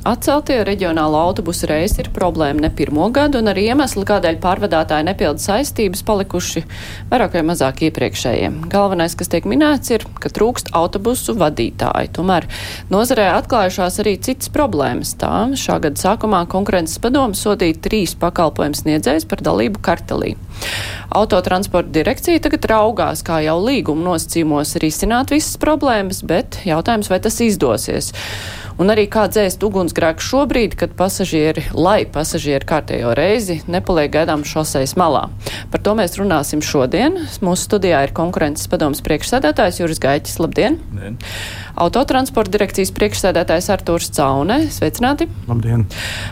Atceltie reģionālo autobusu reisi ir problēma ne pirmo gadu, un arī iemesli, kādēļ pārvadātāji nepilda saistības, palikuši vairāk vai mazāk iepriekšējiem. Galvenais, kas tiek minēts, ir, ka trūkst autobusu vadītāji. Tomēr nozarē atklājušās arī citas problēmas. Tā šā gada sākumā konkurences padomu sodīja trīs pakalpojumu sniedzējus par dalību kartelī. Autotransporta direkcija tagad raugās, kā jau līguma nosacījumos risināt visas problēmas, bet jautājums, vai tas izdosies. Un arī kā dzēst ugunsgrēku šobrīd, kad pasažieri, lai pasažieri kārtējo reizi nepaliek gaidām šoseis malā. Par to mēs runāsim šodien. Mūsu studijā ir konkurences padomas priekšsēdētājs Juris Gaiķis. Labdien! Labdien. Autotransporta direkcijas priekšsēdētājs Artūrs Caune. Sveicināti! Labdien!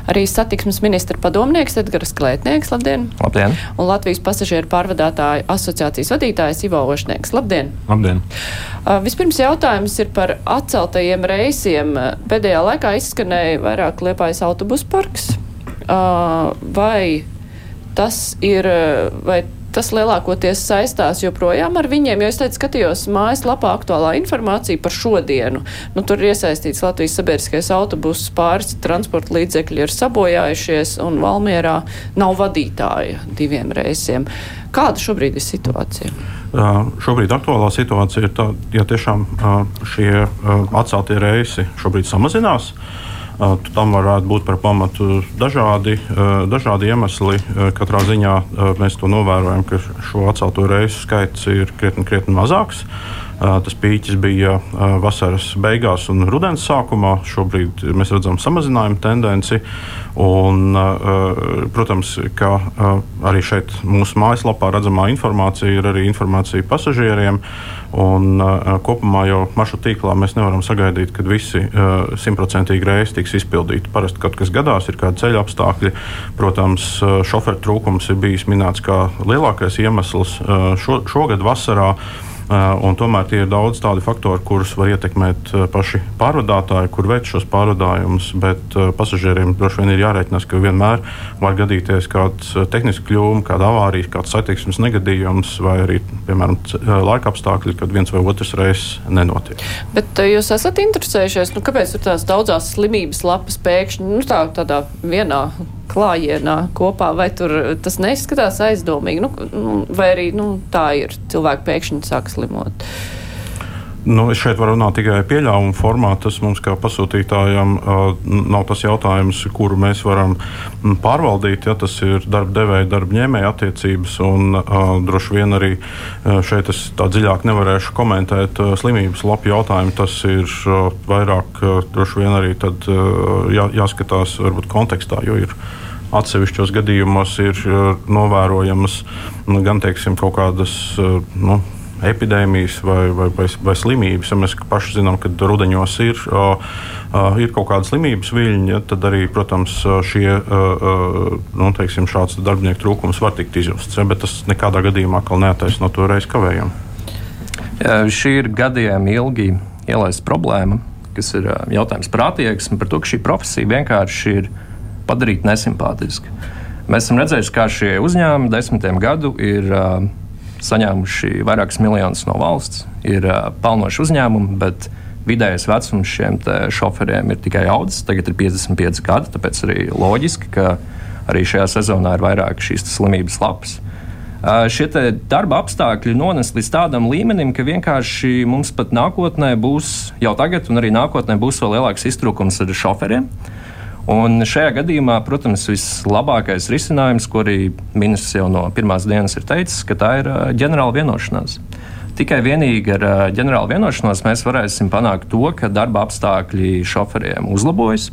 Arī satiksmes ministra padomnieks Edgars Klētnieks. Labdien! Labdien! Un Latvijas pasažieru pārvadātāju asociācijas vadītājs Ivo Ošnieks. Labdien! Labdien! Uh, vispirms jautājums ir par atceltajiem reisiem. Pēdējā laikā izskanēja vairāk liepājas autobusu parks. Vai tas ir, vai tas lielākoties saistās joprojām ar viņiem, jo es teicu, skatījos mājaslapā aktuālā informācija par šodienu. Nu, tur ir iesaistīts Latvijas sabiedriskais autobuss, pāris transporta līdzekļi ir sabojājušies un Valmierā nav vadītāja diviem reisiem. Kāda šobrīd ir situācija? Šobrīd aktuālā situācija ir tā, ja tiešām šie atceltie reisi šobrīd samazinās. Uh, tam varētu būt par pamatu dažādi, dažādi iemesli. Katrā ziņā mēs to novērojam, ka šo atcelto reisu skaits ir krietni, krietni mazāks. Tas pīķis bija vasaras beigās un rudens sākumā. Šobrīd mēs redzam samazinājumu tendenci. Un, protams, ka arī šeit mūsu mājaslapā redzamā informācija ir arī informācija pasažieriem. Un, kopumā jau maršrutu tīklā mēs nevaram sagaidīt, ka visi simtprocentīgi reisi tiks izpildīti. Parasti kaut kas gadās, ir kādi ceļa apstākļi. Protams, šoferu trūkums ir bijis minēts kā lielākais iemesls šo, šogad vasarā. Un tomēr tie ir daudz tādi faktori, kurus var ietekmēt uh, paši pārvadātāji, kur veic šos pārvadājumus. Bet uh, pasažieriem droši vien ir jārēķinās, ka vienmēr var gadīties kāds tehnisks kļūme, kāda avārija, kāds satiksmes negadījums vai arī, piemēram, laika apstākļi, kad viens vai otrs reizes nenotiek. Bet jūs esat interesējušies, nu, kāpēc ir tās daudzās slimības lapas pēkšņi nu, tā, tādā vienā klājienā kopā, vai tur tas neizskatās aizdomīgi, nu, vai arī nu, tā ir cilvēki pēkšņi sāk slimot. Nu, es šeit varu runāt tikai pieļāvumu formā. Tas mums, kā pasūtītājam, nav tas jautājums, kuru mēs varam pārvaldīt. Ja, tas ir darba devēja, darba ņēmēja attiecības. Un, droši vien arī šeit es tā dziļāk nevarēšu komentēt slimības lapu jautājumu. Tas ir vairāk droši vien arī tad, jā, jāskatās varbūt kontekstā, jo ir atsevišķos gadījumos ir novērojamas gan teiksim, kaut kādas. Nu, epidēmijas vai, vai, vai, vai slimības. Ja mēs paši zinām, ka rudenos ir, ir kaut kāda slimības viļņa, ja, tad arī, protams, šie, nu, teiksim, šāds darbinieku trūkums var tikt izjusts. Ja, bet tas nekādā gadījumā neataisno to reizi kavējumu. Šī ir gadiem ilgi ielaista problēma, kas ir jautājums par attieksmi, par to, ka šī profesija vienkārši ir padarīta nesimpātiska. Mēs esam redzējuši, kā šie uzņēmumi desmitiem gadu ir uh, saņēmuši vairākus miljonus no valsts, ir uh, pelnoši uzņēmumi, bet vidējais vecums šiem šoferiem ir tikai audzis. Tagad ir 55 gadi, tāpēc arī loģiski, ka arī šajā sezonā ir vairāk šīs slimības lapas. Uh, šie darba apstākļi nones līdz tādam līmenim, ka vienkārši mums pat nākotnē būs, jau tagad, un arī nākotnē būs vēl lielāks iztrūkums ar šoferiem. Uh, Un šajā gadījumā, protams, vislabākais risinājums, ko arī ministrs jau no pirmās dienas ir teicis, ka tā ir ģenerāla vienošanās. Tikai vienīgi ar ģenerālu vienošanos mēs varēsim panākt to, ka darba apstākļi šoferiem uzlabojas.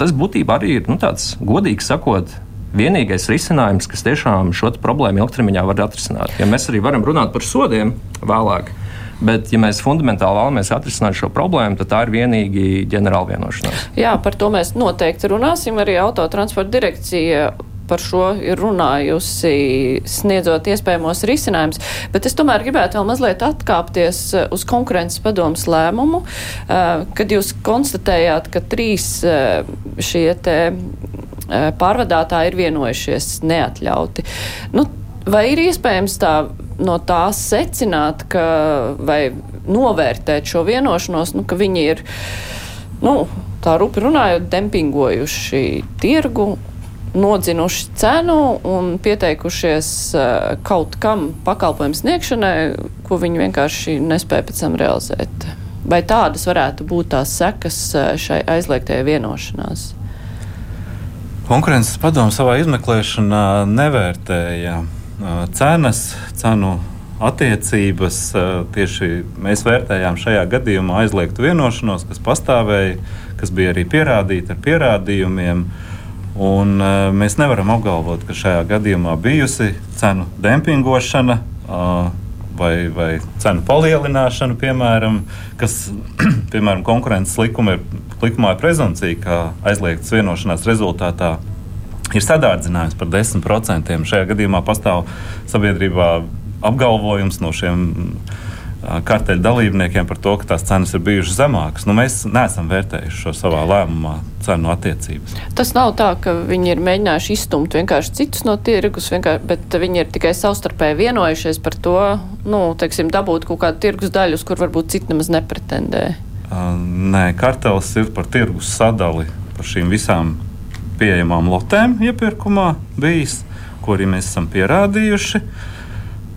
Tas būtībā arī ir nu, tāds, godīgi sakot, vienīgais risinājums, kas tiešām šo problēmu ilgtermiņā var atrisināt. Ja mēs arī varam runāt par sodiem vēlāk, Bet, ja mēs fundamentāli vēlamies atrisināt šo problēmu, tad tā ir vienīgi ģenerāla vienošanās. Jā, par to mēs noteikti runāsim. Arī autotransporta direkcija par šo ir runājusi, sniedzot iespējamos risinājumus. Bet es tomēr gribētu vēl mazliet atkāpties eh, uz konkurences padomus lēmumu, eh, kad jūs konstatējāt, ka trīs eh, šie te pārvadātāji ir vienojušies neatļauti. Nu, vai ir iespējams tā no tās secināt, ka, vai novērtēt šo vienošanos, nu, ka viņi ir, nu, tā rupi runājot, dempingojuši tirgu, nodzinuši cenu un pieteikušies uh, kaut kam pakalpojumu sniegšanai, ko viņi vienkārši nespēja pēc tam realizēt. Vai tādas varētu būt tās sekas šai aizliegtajai vienošanās? Konkurences padomu savā izmeklēšanā nevērtēja cenas, cenu attiecības. Tieši mēs vērtējām šajā gadījumā aizliegtu vienošanos, kas pastāvēja, kas bija arī pierādīta ar pierādījumiem. Un, mēs nevaram apgalvot, ka šajā gadījumā bijusi cenu dempingošana vai, vai cenu palielināšanu, piemēram, kas piemēram, konkurences likuma ir, likumā ir prezumcija, ka aizliegtas vienošanās rezultātā ir sadārdzinājums par 10%. Šajā gadījumā pastāv sabiedrībā apgalvojums no šiem karteļu dalībniekiem par to, ka tās cenas ir bijušas zemākas. Nu, mēs neesam vērtējuši šo savā lēmumā cenu attiecības. Tas nav tā, ka viņi ir mēģinājuši izstumt vienkārši citus no tirgus, bet viņi ir tikai savstarpēji vienojušies par to, nu, teiksim, dabūt kaut kādu tirgus daļu, uz kur varbūt citi nemaz nepretendē. Uh, nē, kartels ir par tirgus sadali par šīm visām pieejamām lotēm iepirkumā bijis, ko arī mēs esam pierādījuši.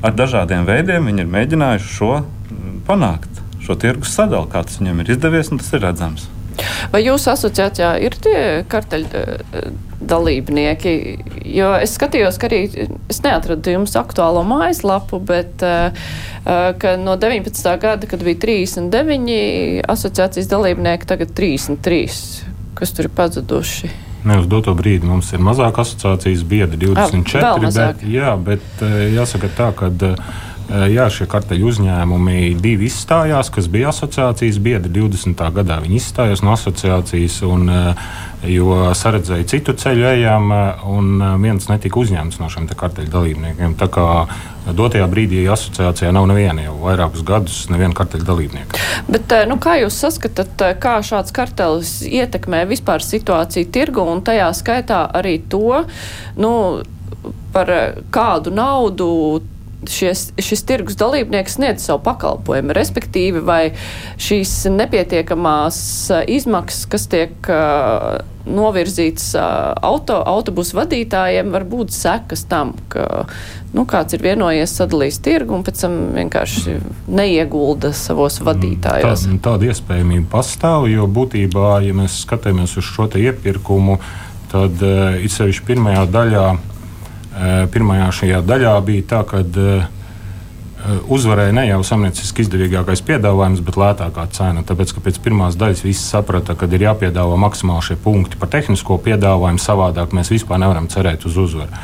Ar dažādiem veidiem viņi ir mēģinājuši šo panākt, šo tirgus sadali, kā tas viņiem ir izdevies, un tas ir redzams. Vai jūsu asociācijā ir tie karteļu dalībnieki? Jo es skatījos, ka arī es neatradu jums aktuālo mājaslapu, bet ka no 19. gada, kad bija 39 asociācijas dalībnieki, tagad 33, kas tur ir pazuduši. Ne uz doto brīdi mums ir mazāk asociācijas biedri, 24. A, bet, jā, bet jāsaka tā, ka Eh, jā, šie karteļu uzņēmumi divi izstājās, kas bija asociācijas biedri 20. gadā. Viņi izstājās no asociācijas, un, eh, jo saredzēja citu ceļu ejām, eh, un viens netika uzņemts no šiem karteļu dalībniekiem. Tā kā dotajā brīdī asociācijā nav neviena jau vairākus gadus, neviena karteļu dalībnieka. Bet, nu, kā jūs saskatāt, kā šāds kartelis ietekmē vispār situāciju tirgu un tajā skaitā arī to, nu, par kādu naudu šies, šis tirgus dalībnieks sniedz savu pakalpojumu, respektīvi, vai šīs nepietiekamās izmaksas, kas tiek uh, novirzītas uh, auto, autobusu vadītājiem, var būt sekas tam, ka nu, kāds ir vienojies sadalījis tirgu un pēc tam vienkārši neiegulda savos vadītājos. Tā, tāda iespējamība pastāv, jo būtībā, ja mēs skatāmies uz šo iepirkumu, tad uh, it sevišķi pirmajā daļā Eh, pirmajā šajā daļā bija tā, ka eh, uzvarēja ne jau samnieciski izdevīgākais piedāvājums, bet lētākā cena. Tāpēc, ka pēc pirmās daļas visi saprata, ka ir jāpiedāvā maksimāli šie punkti par tehnisko piedāvājumu, savādāk mēs vispār nevaram cerēt uz uzvaru.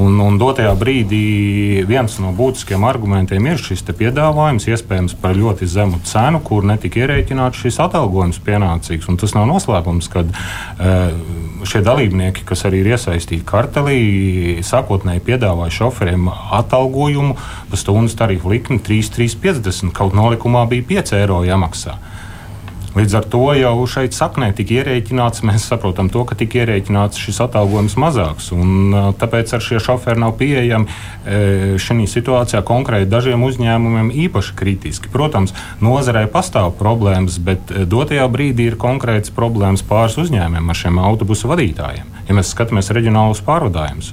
Un, un dotajā brīdī viens no būtiskiem argumentiem ir šis piedāvājums, iespējams, par ļoti zemu cenu, kur netika ierēķināts šis atalgojums pienācīgs. Un tas nav noslēpums, ka uh, šie dalībnieki, kas arī ir iesaistīti kartelī, sākotnēji piedāvāja šoferiem atalgojumu par stundas tarifu likmi 3,350. Kaut nolikumā bija 5 eiro jāmaksā. Līdz ar to jau šeit saknē tika ierēķināts, mēs saprotam to, ka tika ierēķināts šis atalgojums mazāks. Un, tāpēc ar šie šoferi nav pieejami šajā situācijā konkrēti dažiem uzņēmumiem īpaši kritiski. Protams, nozarē pastāv problēmas, bet dotajā brīdī ir konkrēts problēmas pāris uzņēmumiem ar šiem autobusu vadītājiem. Ja mēs skatāmies reģionālus pārvadājumus,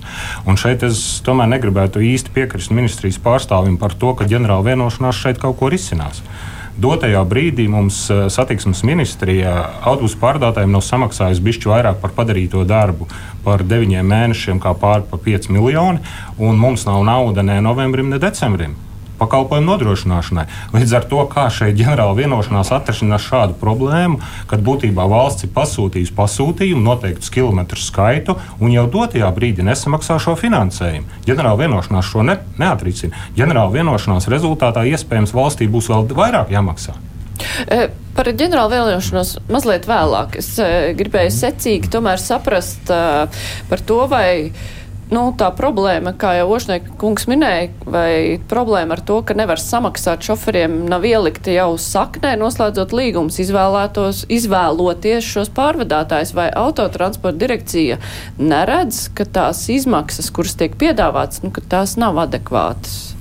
un šeit es tomēr negribētu īsti piekrist ministrijas pārstāvim par to, ka ģenerāla vienošanās šeit kaut ko risinās dotajā brīdī mums eh, satiksmes ministrija autobusu pārdotājiem nav samaksājusi bišķi vairāk par padarīto darbu par deviņiem mēnešiem, kā pāri par 5 miljoni, un mums nav nauda ne novembrim, ne decembrim pakalpojumu nodrošināšanai. Līdz ar to, kā šeit ģenerāla vienošanās atrasinās šādu problēmu, kad būtībā valsts ir pasūtījusi pasūtījumu, noteiktu kilometru skaitu, un jau dotajā brīdī nesamaksā šo finansējumu. Ģenerāla vienošanās šo ne, neatrisina. Ģenerāla vienošanās rezultātā iespējams valstī būs vēl vairāk jāmaksā. E, par ģenerālu vēlēšanos mazliet vēlāk. Es e, gribēju secīgi tomēr saprast e, par to, vai nu, tā problēma, kā jau Ošnieka kungs minēja, vai problēma ar to, ka nevar samaksāt šoferiem, nav ielikta jau saknē, noslēdzot līgumus, izvēloties šos pārvadātājus, vai autotransporta direkcija neredz, ka tās izmaksas, kuras tiek piedāvātas, nu, tās nav adekvātas.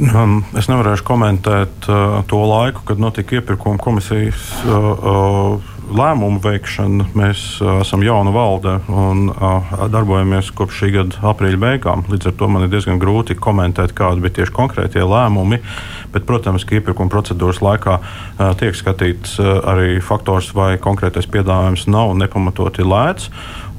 Um, es nevarēšu komentēt uh, to laiku, kad notika iepirkuma komisijas uh, uh, lēmumu veikšana. Mēs esam jauna valde un darbojamies kopš šī gada aprīļa beigām. Līdz ar to man ir diezgan grūti komentēt, kādi bija tieši konkrētie lēmumi. Bet, protams, ka iepirkuma procedūras laikā tiek skatīts arī faktors, vai konkrētais piedāvājums nav nepamatoti lēts.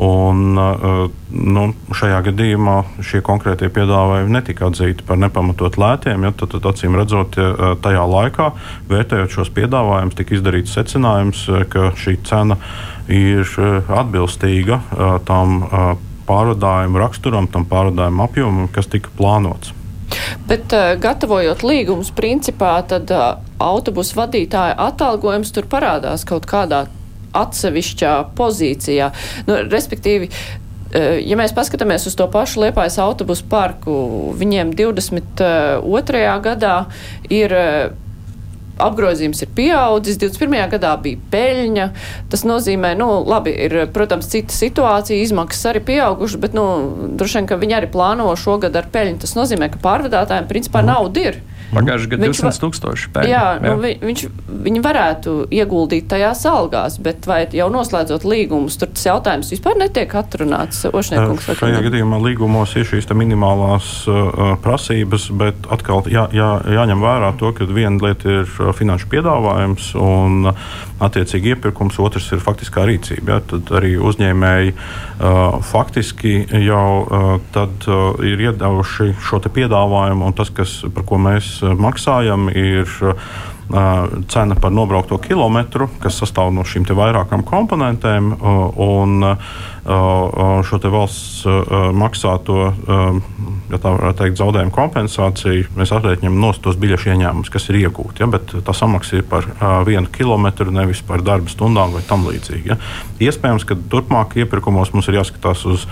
Un, uh, nu, šajā gadījumā šie konkrētie piedāvājumi netika atzīti par nepamatot lētiem. Ja, tad, tad, acīm redzot, ja, tajā laikā, vērtējot šos piedāvājumus, tika izdarīts secinājums, ka šī cena ir atbilstīga tam pārvadājumu raksturam, tam pārvadājumu apjomam, kas tika plānots. Bet, uh, gatavojot līgumus, principā tad uh, autobusu vadītāja atalgojums tur parādās kaut kādā atsevišķā pozīcijā. Nu, respektīvi, uh, ja mēs paskatāmies uz to pašu Liepājas autobusu parku, viņiem 22. gadā ir uh, apgrozījums ir pieaudzis, 21. gadā bija peļņa. Tas nozīmē, nu, labi, ir, protams, cita situācija, izmaksas arī pieaugušas, bet, nu, droši vien, ka viņi arī plāno šogad ar peļņu. Tas nozīmē, ka pārvadātājiem principā mm. nauda ir. Pagājušajā gadā 200 tūkstoši pēļņi. Jā, jā. Nu, vi, viņš, viņi varētu ieguldīt tajās algās, bet vai jau noslēdzot līgumus, tur tas jautājums vispār netiek atrunāts. Ošniekungs, Šajā ne? gadījumā līgumos ir šīs minimālās uh, prasības, bet atkal jā, jā, jāņem vērā to, ka viena lieta ir finanšu piedāvājums un attiecīgi iepirkums, otrs ir faktiskā rīcība. Ja? Tad arī uzņēmēji uh, faktiski jau uh, tad, uh, ir iedevuši šo piedāvājumu, un tas, kas, par ko mēs maksājam, ir cena par nobraukto kilometru, kas sastāv no šīm vairākām komponentēm, un šo valsts maksāto ja teikt, zaudējumu kompensāciju mēs aprēķinām no tos biļešu ieņēmumus, kas ir iegūti. Ja, bet tā samaksa ir par vienu kilometru, nevis par darba stundām vai tam līdzīgi. Ja. Iespējams, ka turpmāk iepirkumos mums ir jāskatās uz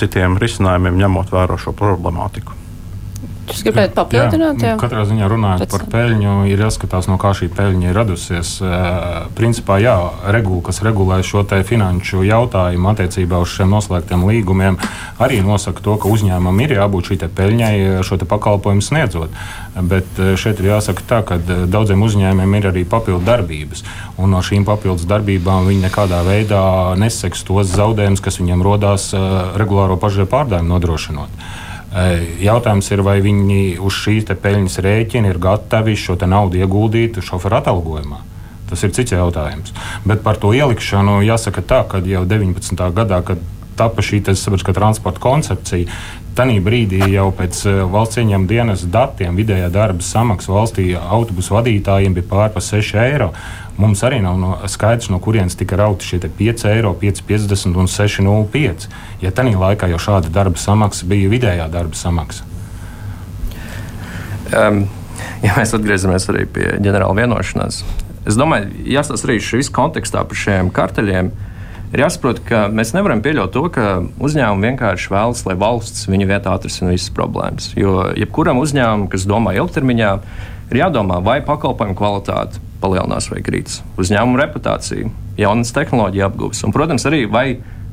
citiem risinājumiem, ņemot vērā šo problemātiku. Jūs gribētu papildināt? Jā, jā. Katrā ziņā runājot Pēc par peļņu, ir jāskatās, no kā šī peļņa ir radusies. Principā, jā, regula, kas regulē šo finanšu jautājumu attiecībā uz šiem noslēgtiem līgumiem, arī nosaka to, ka uzņēmumam ir jābūt šī peļņai, šo te pakalpojumu sniedzot. Bet šeit ir jāsaka tā, ka daudziem uzņēmumiem ir arī papildu darbības, un no šīm papildus darbībām viņi nekādā veidā neseks tos zaudējumus, kas viņiem rodās regulāro pašreizēju pārdājumu nodrošinot. Jautājums ir, vai viņi uz šīs peļņas rēķina ir gatavi šo naudu ieguldīt šoferu atalgojumā. Tas ir cits jautājums. Bet par to ielikšanu jāsaka tā, ka jau 19. gadā, kad tapa šī sabiedriskā transporta koncepcija, Tanī brīdī jau pēc valsts ieņēmuma dienas datiem vidējā darba samaksa valstī autobusu vadītājiem bija pār pa 6 eiro. Mums arī nav no, skaidrs, no kurienes tika rauti šie 5 eiro, 5,50 un 6,05. Ja tajā laikā jau šāda darba samaksa bija vidējā darba samaksa. Um, ja mēs atgriežamies arī pie ģenerāla vienošanās, es domāju, jāstāsta arī šis kontekstā par šiem karteļiem. Ir jāsaprot, ka mēs nevaram pieļaut to, ka uzņēmumi vienkārši vēlas, lai valsts viņu vietā atrisina visas problēmas. Jo jebkuram uzņēmumam, kas domā ilgtermiņā, ir jādomā, vai pakalpojumu kvalitāte palielinās vai krītas. Uzņēmuma reputācija, jaunas tehnoloģija apgūves un, protams, arī vai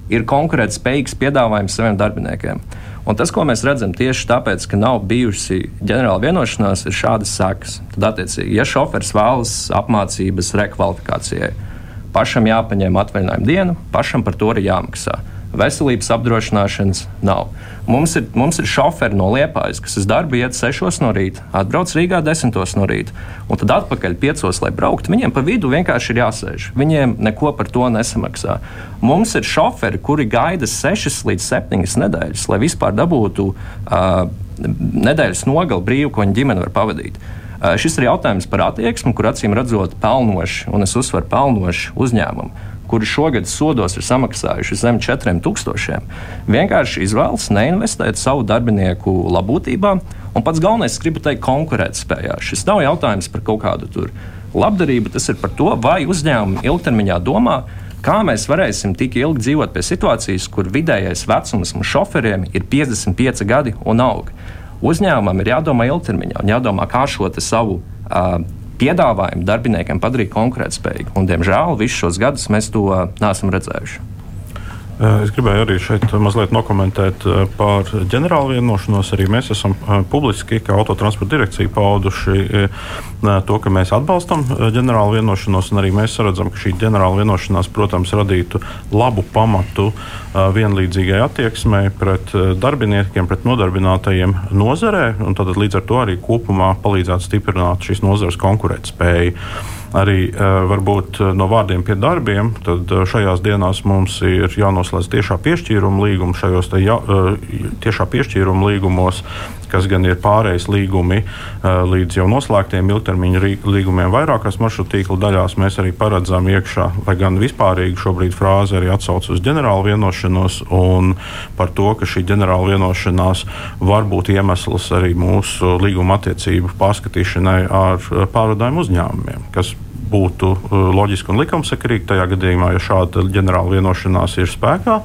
ir konkurētspējīgs piedāvājums saviem darbiniekiem. Un tas, ko mēs redzam tieši tāpēc, ka nav bijusi ģenerāla vienošanās, ir šādas sekas. Tad, attiecīgi, ja šoferis vēlas apmācības rekvalifikācijai, pašam jāpaņem atvaļinājuma diena, pašam par to arī jāmaksā veselības apdrošināšanas nav. Mums ir, mums ir šoferi no Liepājas, kas uz darbu iet 6 no rīta, atbrauc Rīgā 10 no rīta, un tad atpakaļ 5, lai brauktu. Viņiem pa vidu vienkārši ir jāsēž. Viņiem neko par to nesamaksā. Mums ir šoferi, kuri gaida 6 līdz 7 nedēļas, lai vispār dabūtu uh, nedēļas nogali brīvu, ko viņa ģimene var pavadīt. Uh, šis ir jautājums par attieksmi, kur acīm redzot pelnoši, un es uzsveru pelnoši uzņēmumu kuri šogad sodos ir samaksājuši zem 4000, vienkārši izvēlas neinvestēt savu darbinieku labklājībā. Un pats galvenais, es gribu teikt, konkurētspējā. Šis nav jautājums par kaut kādu tur labdarību, tas ir par to, vai uzņēmumi ilgtermiņā domā, kā mēs varēsim tik ilgi dzīvot pie situācijas, kur vidējais vecums mums šoferiem ir 55 gadi un aug. Uzņēmumam ir jādomā ilgtermiņā un jādomā, kā šo savu uh, piedāvājumu darbiniekiem padarīt konkurētspējīgu. Un, diemžēl visus šos gadus mēs to neesam redzējuši. Es gribēju arī šeit mazliet nokomentēt par ģenerālu vienošanos. Arī mēs esam publiski, kā autotransporta direkcija, pauduši to, ka mēs atbalstam ģenerālu vienošanos, arī mēs redzam, ka šī ģenerāla vienošanās, protams, radītu labu pamatu vienlīdzīgai attieksmei pret darbiniekiem, pret nodarbinātajiem nozarē, tad līdz ar to arī kopumā palīdzētu stiprināt šīs nozares konkurētspēju arī uh, varbūt no vārdiem pie darbiem, tad uh, šajās dienās mums ir jānoslēdz tiešā piešķīruma līguma šajos ja, tiešā piešķīruma līgumos kas gan ir pārējais līgumi līdz jau noslēgtiem ilgtermiņa līgumiem vairākās maršrutu tīkla daļās. Mēs arī paredzam iekšā, lai gan vispārīgi šobrīd frāze arī atsauc uz ģenerālu vienošanos un par to, ka šī ģenerāla vienošanās var būt iemesls arī mūsu līguma attiecību pārskatīšanai ar pārvadājumu uzņēmumiem, kas būtu loģiski un likumsakarīgi tajā gadījumā, ja šāda ģenerāla vienošanās ir spēkā.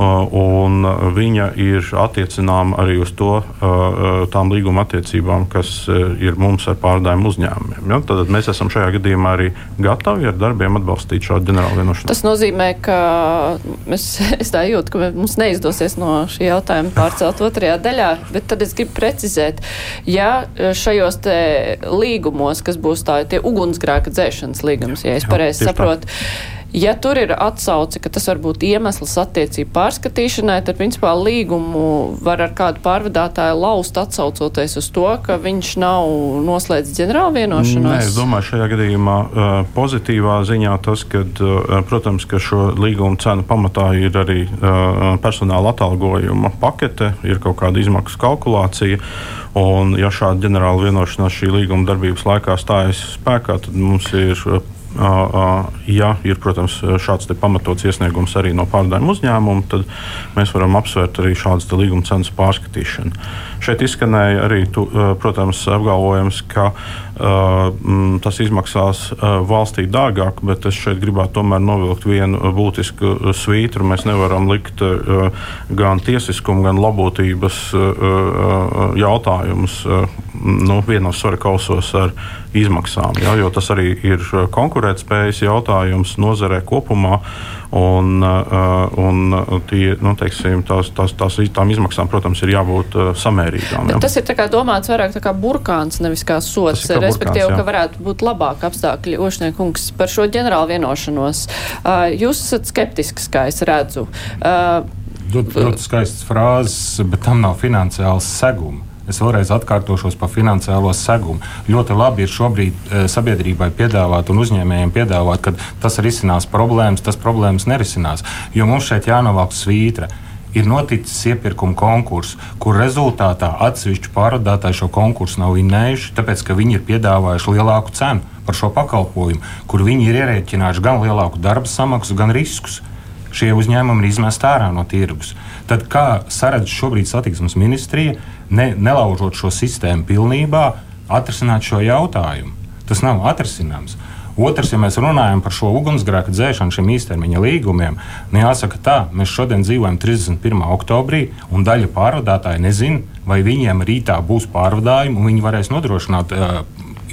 Un viņa ir attiecināma arī uz to, tām līguma attiecībām, kas ir mums ar pārdājumu uzņēmumiem. Ja? Tad mēs esam šajā gadījumā arī gatavi ar darbiem atbalstīt šādu ģenerālu vienošanos. Tas nozīmē, ka mēs, es tā jūtu, ka mums neizdosies no šī jautājuma pārcelt otrajā daļā, bet tad es gribu precizēt, ja šajos līgumos, kas būs tā, tie ugunsgrēka dzēšanas līgums, ja es pareizi saprotu. Tā Ja tur ir atsauce, ka tas var būt iemesls attiecību pārskatīšanai, tad principā līgumu var ar kādu pārvadātāju laust atsaucoties uz to, ka viņš nav noslēdzis ģenerāla vienošanos. Nē, es domāju, šajā gadījumā pozitīvā ziņā tas, ka, protams, ka šo līgumu cenu pamatā ir arī personāla atalgojuma pakete, ir kaut kāda izmaksu kalkulācija. Un, ja šāda ģenerāla vienošanās šī līguma darbības laikā stājas spēkā, tad mums ir Ja ir, protams, šāds pamatots iesniegums arī no pārdevuma uzņēmuma, tad mēs varam apsvērt arī šādas līguma cenas pārskatīšanu. Šeit izskanēja arī, tu, protams, apgalvojums, ka uh, tas izmaksās valstī dārgāk, bet es šeit gribētu tomēr novilkt vienu būtisku svītru. Mēs nevaram likt gan tiesiskumu, gan labotības jautājumus nu, vienos svara kausos ar izmaksām, ja, jo tas arī ir konkurētspējas jautājums nozarē kopumā. Un, uh, un tie, nu, teiksim, tās, tās, tās, tām izmaksām, protams, ir jābūt uh, samērīgām. Ja. Tas ir domāts vairāk kā burkāns, nevis kā sots. Kā respektīvi, burkāns, jā. ka varētu būt labāk apstākļi. Ošniekungs par šo ģenerālu vienošanos. Uh, jūs esat skeptisks, kā es redzu. Ļoti, ļoti skaists frāzes, bet tam nav finansiāls segums. Es vēlreiz atkārtošos par finansiālo segumu. Ļoti labi ir šobrīd e, sabiedrībai piedāvāt un uzņēmējiem piedāvāt, ka tas risinās problēmas, tas problēmas nerisinās. Jo mums šeit jānovāk svītra ir noticis iepirkuma konkurss, kur rezultātā atsevišķu pārvadātāji šo konkursu nav vinnējuši, tāpēc ka viņi ir piedāvājuši lielāku cenu par šo pakalpojumu, kur viņi ir ierēķinājuši gan lielāku darba samaksu, gan riskus. Šie uzņēmumi ir izmesti ārā no tirgus. Tad kā saredz šobrīd satiksmes ministrija, ne, nelaužot šo sistēmu pilnībā, atrisināt šo jautājumu. Tas nav atrisināms. Otrs, ja mēs runājam par šo ugunsgrēku dzēšanu, šiem īstermiņa līgumiem, nu jāsaka tā, mēs šodien dzīvojam 31. oktobrī, un daļa pārvadātāji nezina, vai viņiem rītā būs pārvadājumi, un viņi varēs nodrošināt uh,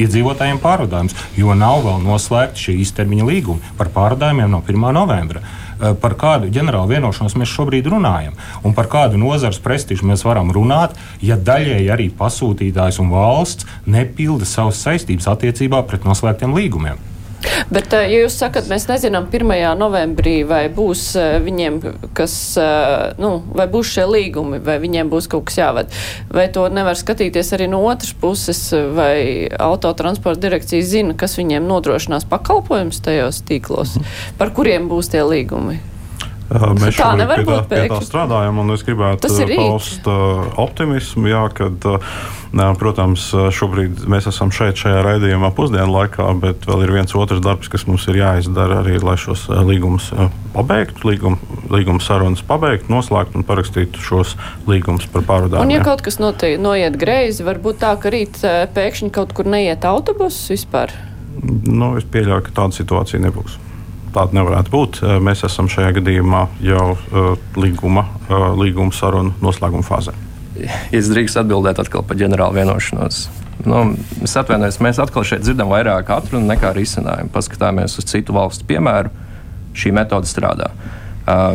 iedzīvotājiem pārvadājumus, jo nav vēl noslēgti šie īstermiņa līgumi par pārvadājumiem no 1. novembra. Eh, par kādu ģenerālu vienošanos mēs šobrīd runājam un par kādu nozares prestižu mēs varam runāt, ja daļēji arī pasūtītājs un valsts nepilda savas saistības attiecībā pret noslēgtiem līgumiem. Bet, eh, ja jūs sakat, mēs nezinām 1. novembrī, vai būs eh, viņiem, kas, eh, nu, vai būs šie līgumi, vai viņiem būs kaut kas jāved, vai to nevar skatīties arī no otras puses, vai autotransporta direkcija zina, kas viņiem nodrošinās pakalpojums tajos tīklos, par kuriem būs tie līgumi? Mēs tā nevar būt. Pie tā, pie tā strādājam, un es gribētu paust uh, optimismu, jā, kad, uh, protams, šobrīd mēs esam šeit, šajā raidījumā pusdienu laikā, bet vēl ir viens otrs darbs, kas mums ir jāizdara arī, lai šos līgumus pabeigtu, līguma, līguma sarunas pabeigtu, noslēgtu un parakstītu šos līgumus par pārvadājumu. Un, ja kaut kas notiek, noiet greizi, varbūt tā, ka rīt pēkšņi kaut kur neiet autobuss vispār? Nu, es pieļauju, ka tāda situācija nebūs tāda nevarētu būt. Mēs esam šajā gadījumā jau līguma, līguma sarunu noslēguma fāzē. Es drīkstu atbildēt atkal par ģenerālu vienošanos. Nu, es atvainojos, mēs atkal šeit dzirdam vairāk atrunu nekā risinājumu. Paskatāmies uz citu valstu piemēru. Šī metode strādā.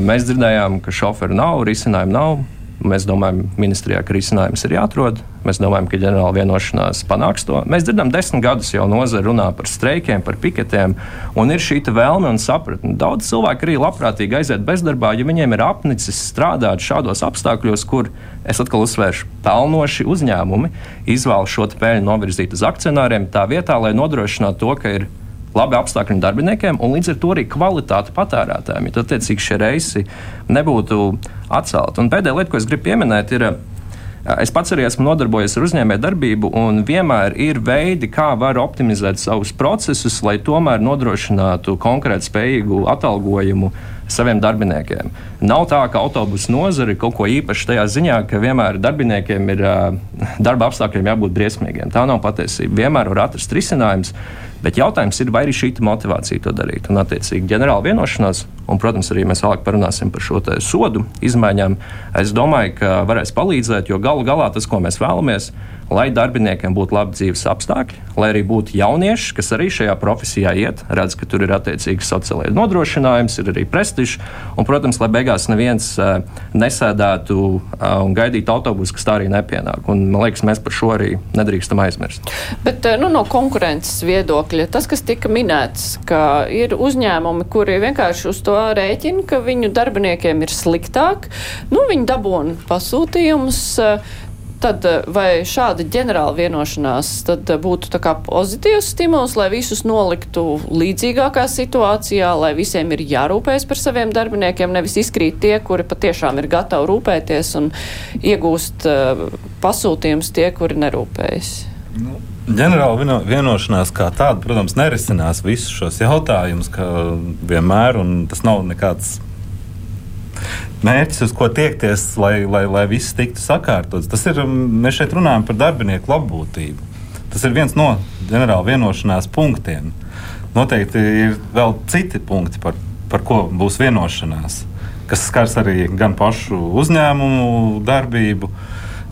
Mēs dzirdējām, ka šoferu nav, risinājumu nav. Mēs domājam, ministrijā, ka risinājums ir jāatrod. Mēs domājam, ka ģenerāla vienošanās panāks to. Mēs dzirdam, desmit gadus jau nozara runā par streikiem, par piketiem, un ir šī vēlme un sapratne. Daudz cilvēku arī labprātīgi aiziet bezdarbā, ja viņiem ir apnicis strādāt šādos apstākļos, kur, es atkal uzsvēršu, pelnoši uzņēmumi izvēlas šo peļņu novirzīt uz akcionāriem tā vietā, lai nodrošinātu to, ka ir labi apstākļi darbiniekiem un līdz ar to arī kvalitāte patērētājiem. Ja tad, attiecīgi, šie reisi nebūtu atcelti. Un pēdējā lieta, ko es gribu pieminēt, ir. Es pats arī esmu nodarbojies ar uzņēmējdarbību, un vienmēr ir veidi, kā var optimizēt savus procesus, lai tomēr nodrošinātu konkrētu spējīgu atalgojumu saviem darbiniekiem. Nav tā, ka autobusu nozare ir kaut ko īpaši tajā ziņā, ka vienmēr darbiniekiem ir darba apstākļiem jābūt briesmīgiem. Tā nav patiesība. Vienmēr var atrast risinājums. Bet jautājums ir, vai ir šī motivācija to darīt. Un, attiecīgi, ģenerāla vienošanās, un, protams, arī mēs vēlāk parunāsim par šo sodu izmaiņām. Es domāju, ka varēs palīdzēt, jo galu galā tas, ko mēs vēlamies, lai darbiniekiem būtu labi dzīves apstākļi, lai arī būtu jaunieši, kas arī šajā profesijā iet, redz, ka tur ir attiecīgs sociālais nodrošinājums, ir arī prestižs, un, protams, lai beigās neviens uh, nesēdētu uh, un gaidītu autobusu, kas tā arī nepienāk. Un, man liekas, mēs par šo arī nedrīkstam aizmirst. Bet nu, no konkurences viedokļa, tas, kas tika minēts, ka ir uzņēmumi, kuri vienkārši uz to rēķina, ka viņu darbiniekiem ir sliktāk, nu, viņi dabūna pasūtījumus. Tad eh, vai šāda ģenerāla vienošanās tad eh, būtu tā kā pozitīvs stimuls, lai visus noliktu līdzīgākā situācijā, lai visiem ir jārūpējas par saviem darbiniekiem, nevis izkrīt tie, kuri patiešām ir gatavi rūpēties un iegūst uh, pasūtījums tie, kuri nerūpējas? Nu. Ģenerāla vienošanās kā tāda, protams, nerisinās visus šos jautājumus, kā vienmēr, un tas nav nekāds mērķis, uz ko tiekties, lai, lai, lai viss tiktu sakārtots. Tas ir, mēs šeit runājam par darbinieku labbūtību. Tas ir viens no ģenerāla vienošanās punktiem. Noteikti ir vēl citi punkti, par, par ko būs vienošanās, kas skars arī gan pašu uzņēmumu darbību.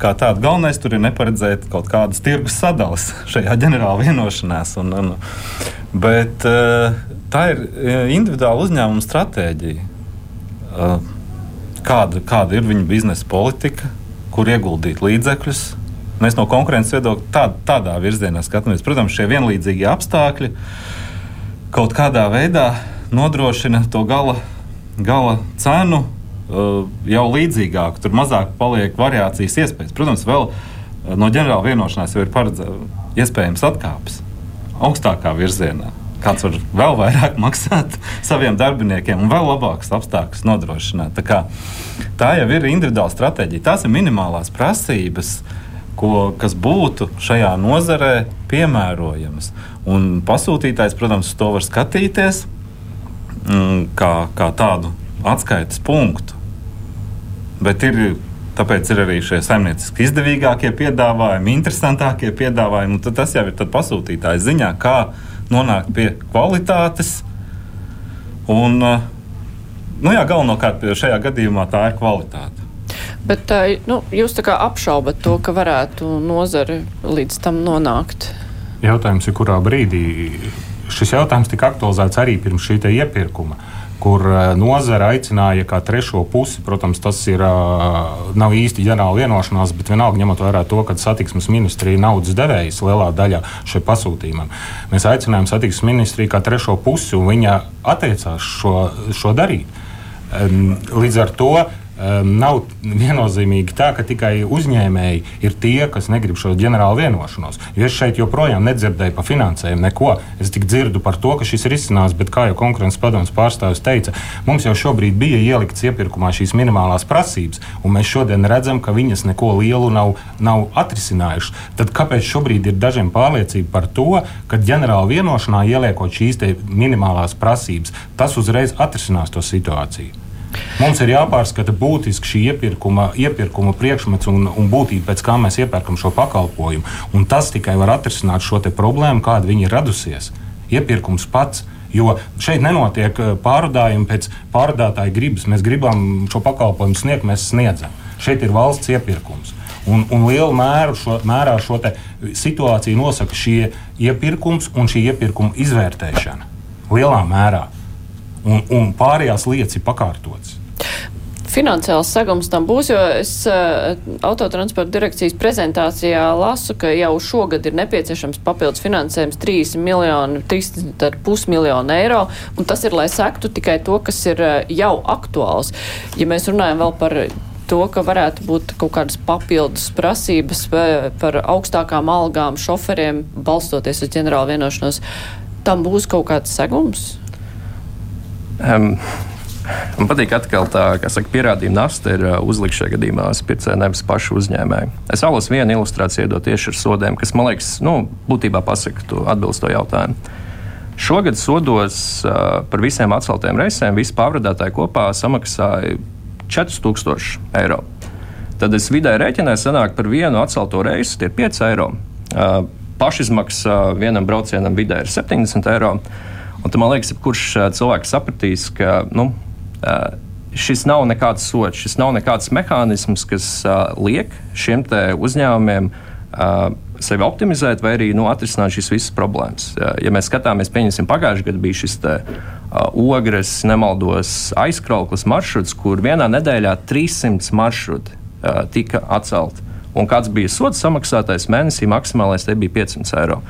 Kā tāda galvenais tur ir neparedzēt kaut kādas tirgus sadalas šajā ģenerāla vienošanās. Un, un, bet eh, tā ir eh, individuāla uzņēmuma stratēģija eh, kāda, kāda ir viņa biznesa politika, kur ieguldīt līdzekļus. Mēs no konkurences viedokļa tā, tādā virzienā skatāmies. Protams, šie vienlīdzīgie apstākļi kaut kādā veidā nodrošina to gala, gala cenu uh, jau līdzīgāku. Tur mazāk paliek variācijas iespējas. Protams, vēl uh, no ģenerāla vienošanās jau ir paredzēts iespējams atkāpes augstākā virzienā kāds var vēl vairāk maksāt saviem darbiniekiem un vēl labākus apstākļus nodrošināt. Tā, kā, tā jau ir individuāla stratēģija. Tās ir minimālās prasības, ko, kas būtu šajā nozarē piemērojamas. Un pasūtītājs, protams, to var skatīties mm, kā, kā tādu atskaites punktu. Bet ir Tāpēc ir arī šie saimnieciski izdevīgākie piedāvājumi, interesantākie piedāvājumi. Tas jau ir pasūtītāja ziņā, kā nonākt pie kvalitātes. Un, eh, nu jā, galvenokārt šajā gadījumā tā ir kvalitāte. Bet eh, nu, jūs apšaubat to, ka varētu nozare līdz tam nonākt? Jautājums ir, kurā brīdī šis jautājums tika aktualizēts arī pirms šī iepirkuma. Uh, kur eh, nozara aicināja kā trešo pusi. Protams, tas ir, eh, nav īsti ģenerāla vienošanās, bet vienalga ņemot vērā to, ka satiksmes ministrija naudas devējs lielā daļā šim pasūtījumam. Mēs aicinājām satiksmes ministriju kā trešo pusi, un viņa atteicās šo, šo darīt. Līdz ar to um, nav viennozīmīgi tā, ka tikai uzņēmēji ir tie, kas negrib šo ģenerālu vienošanos. Jo es šeit joprojām nedzirdēju par finansējumu neko. Es tik dzirdu par to, ka šis ir izcinās, bet kā jau konkurences padomus pārstāvis teica, mums jau šobrīd bija ieliktas iepirkumā šīs minimālās prasības, un mēs šodien redzam, ka viņas neko lielu nav, nav atrisinājušas. Tad kāpēc šobrīd ir dažiem pārliecība par to, ka ģenerāla vienošanā ieliekot šīs minimālās prasības, tas uzreiz atrisinās to situāciju? Mums ir jāpārskata būtiski šī iepirkuma, iepirkuma priekšmets un, un būtība, pēc kā mēs iepērkam šo pakalpojumu. Un tas tikai var atrisināt šo problēmu, kāda viņa ir radusies. Iepirkums pats. Jo šeit nenotiek eh, pārvadājumi pēc pārvadātāja gribas. Mēs gribam šo pakalpojumu sniegt, mēs sniedzam. Šeit ir valsts iepirkums. Un, un lielā mērā šo, mērā šo situāciju nosaka šie iepirkums un šī iepirkuma izvērtēšana. Lielā mērā. Un, un pārējās lietas ir pakārtotas finansiāls segums tam būs, jo es uh, autotransporta direkcijas prezentācijā lasu, ka jau šogad ir nepieciešams papildus finansējums 3 miljoni, 3,5 miljonu eiro, un tas ir, lai sektu tikai to, kas ir uh, jau aktuāls. Ja mēs runājam vēl par to, ka varētu būt kaut kādas papildus prasības par augstākām algām šoferiem, balstoties uz ģenerālu vienošanos, tam būs kaut kāds segums? Um, Man patīk, ka tā saka, pierādījuma nasta ir uh, uzlikta šajā gadījumā pircēji, nevis pašu uzņēmēji. Es vēlos vienu ilustrāciju iedot tieši ar sodiem, kas man liekas, nu, būtībā pasaka, tu atbilst to jautājumu. Šogad sodos uh, par visiem atceltiem reisiem visi pārvadātāji kopā samaksāja 4000 eiro. Tad es vidēji rēķināju, sanāk par vienu atcelto reisu, tie ir 5 eiro. Uh, pašizmaksa vienam braucienam vidēji ir 70 eiro. Un tad man liekas, kurš cilvēks sapratīs, ka nu, šis nav nekāds sots, šis nav nekāds mehānisms, kas liek šiem uzņēmumiem sevi optimizēt vai arī nu, atrisināt šīs visas problēmas. Ja mēs skatāmies, pieņemsim, pagājušajā gadā bija šis te, uh, ogres, nemaldos, aizkrauklis maršruts, kur vienā nedēļā 300 maršruti uh, tika atcelti. Un kāds bija soda samaksātais mēnesī, maksimālais te bija 500 eiro.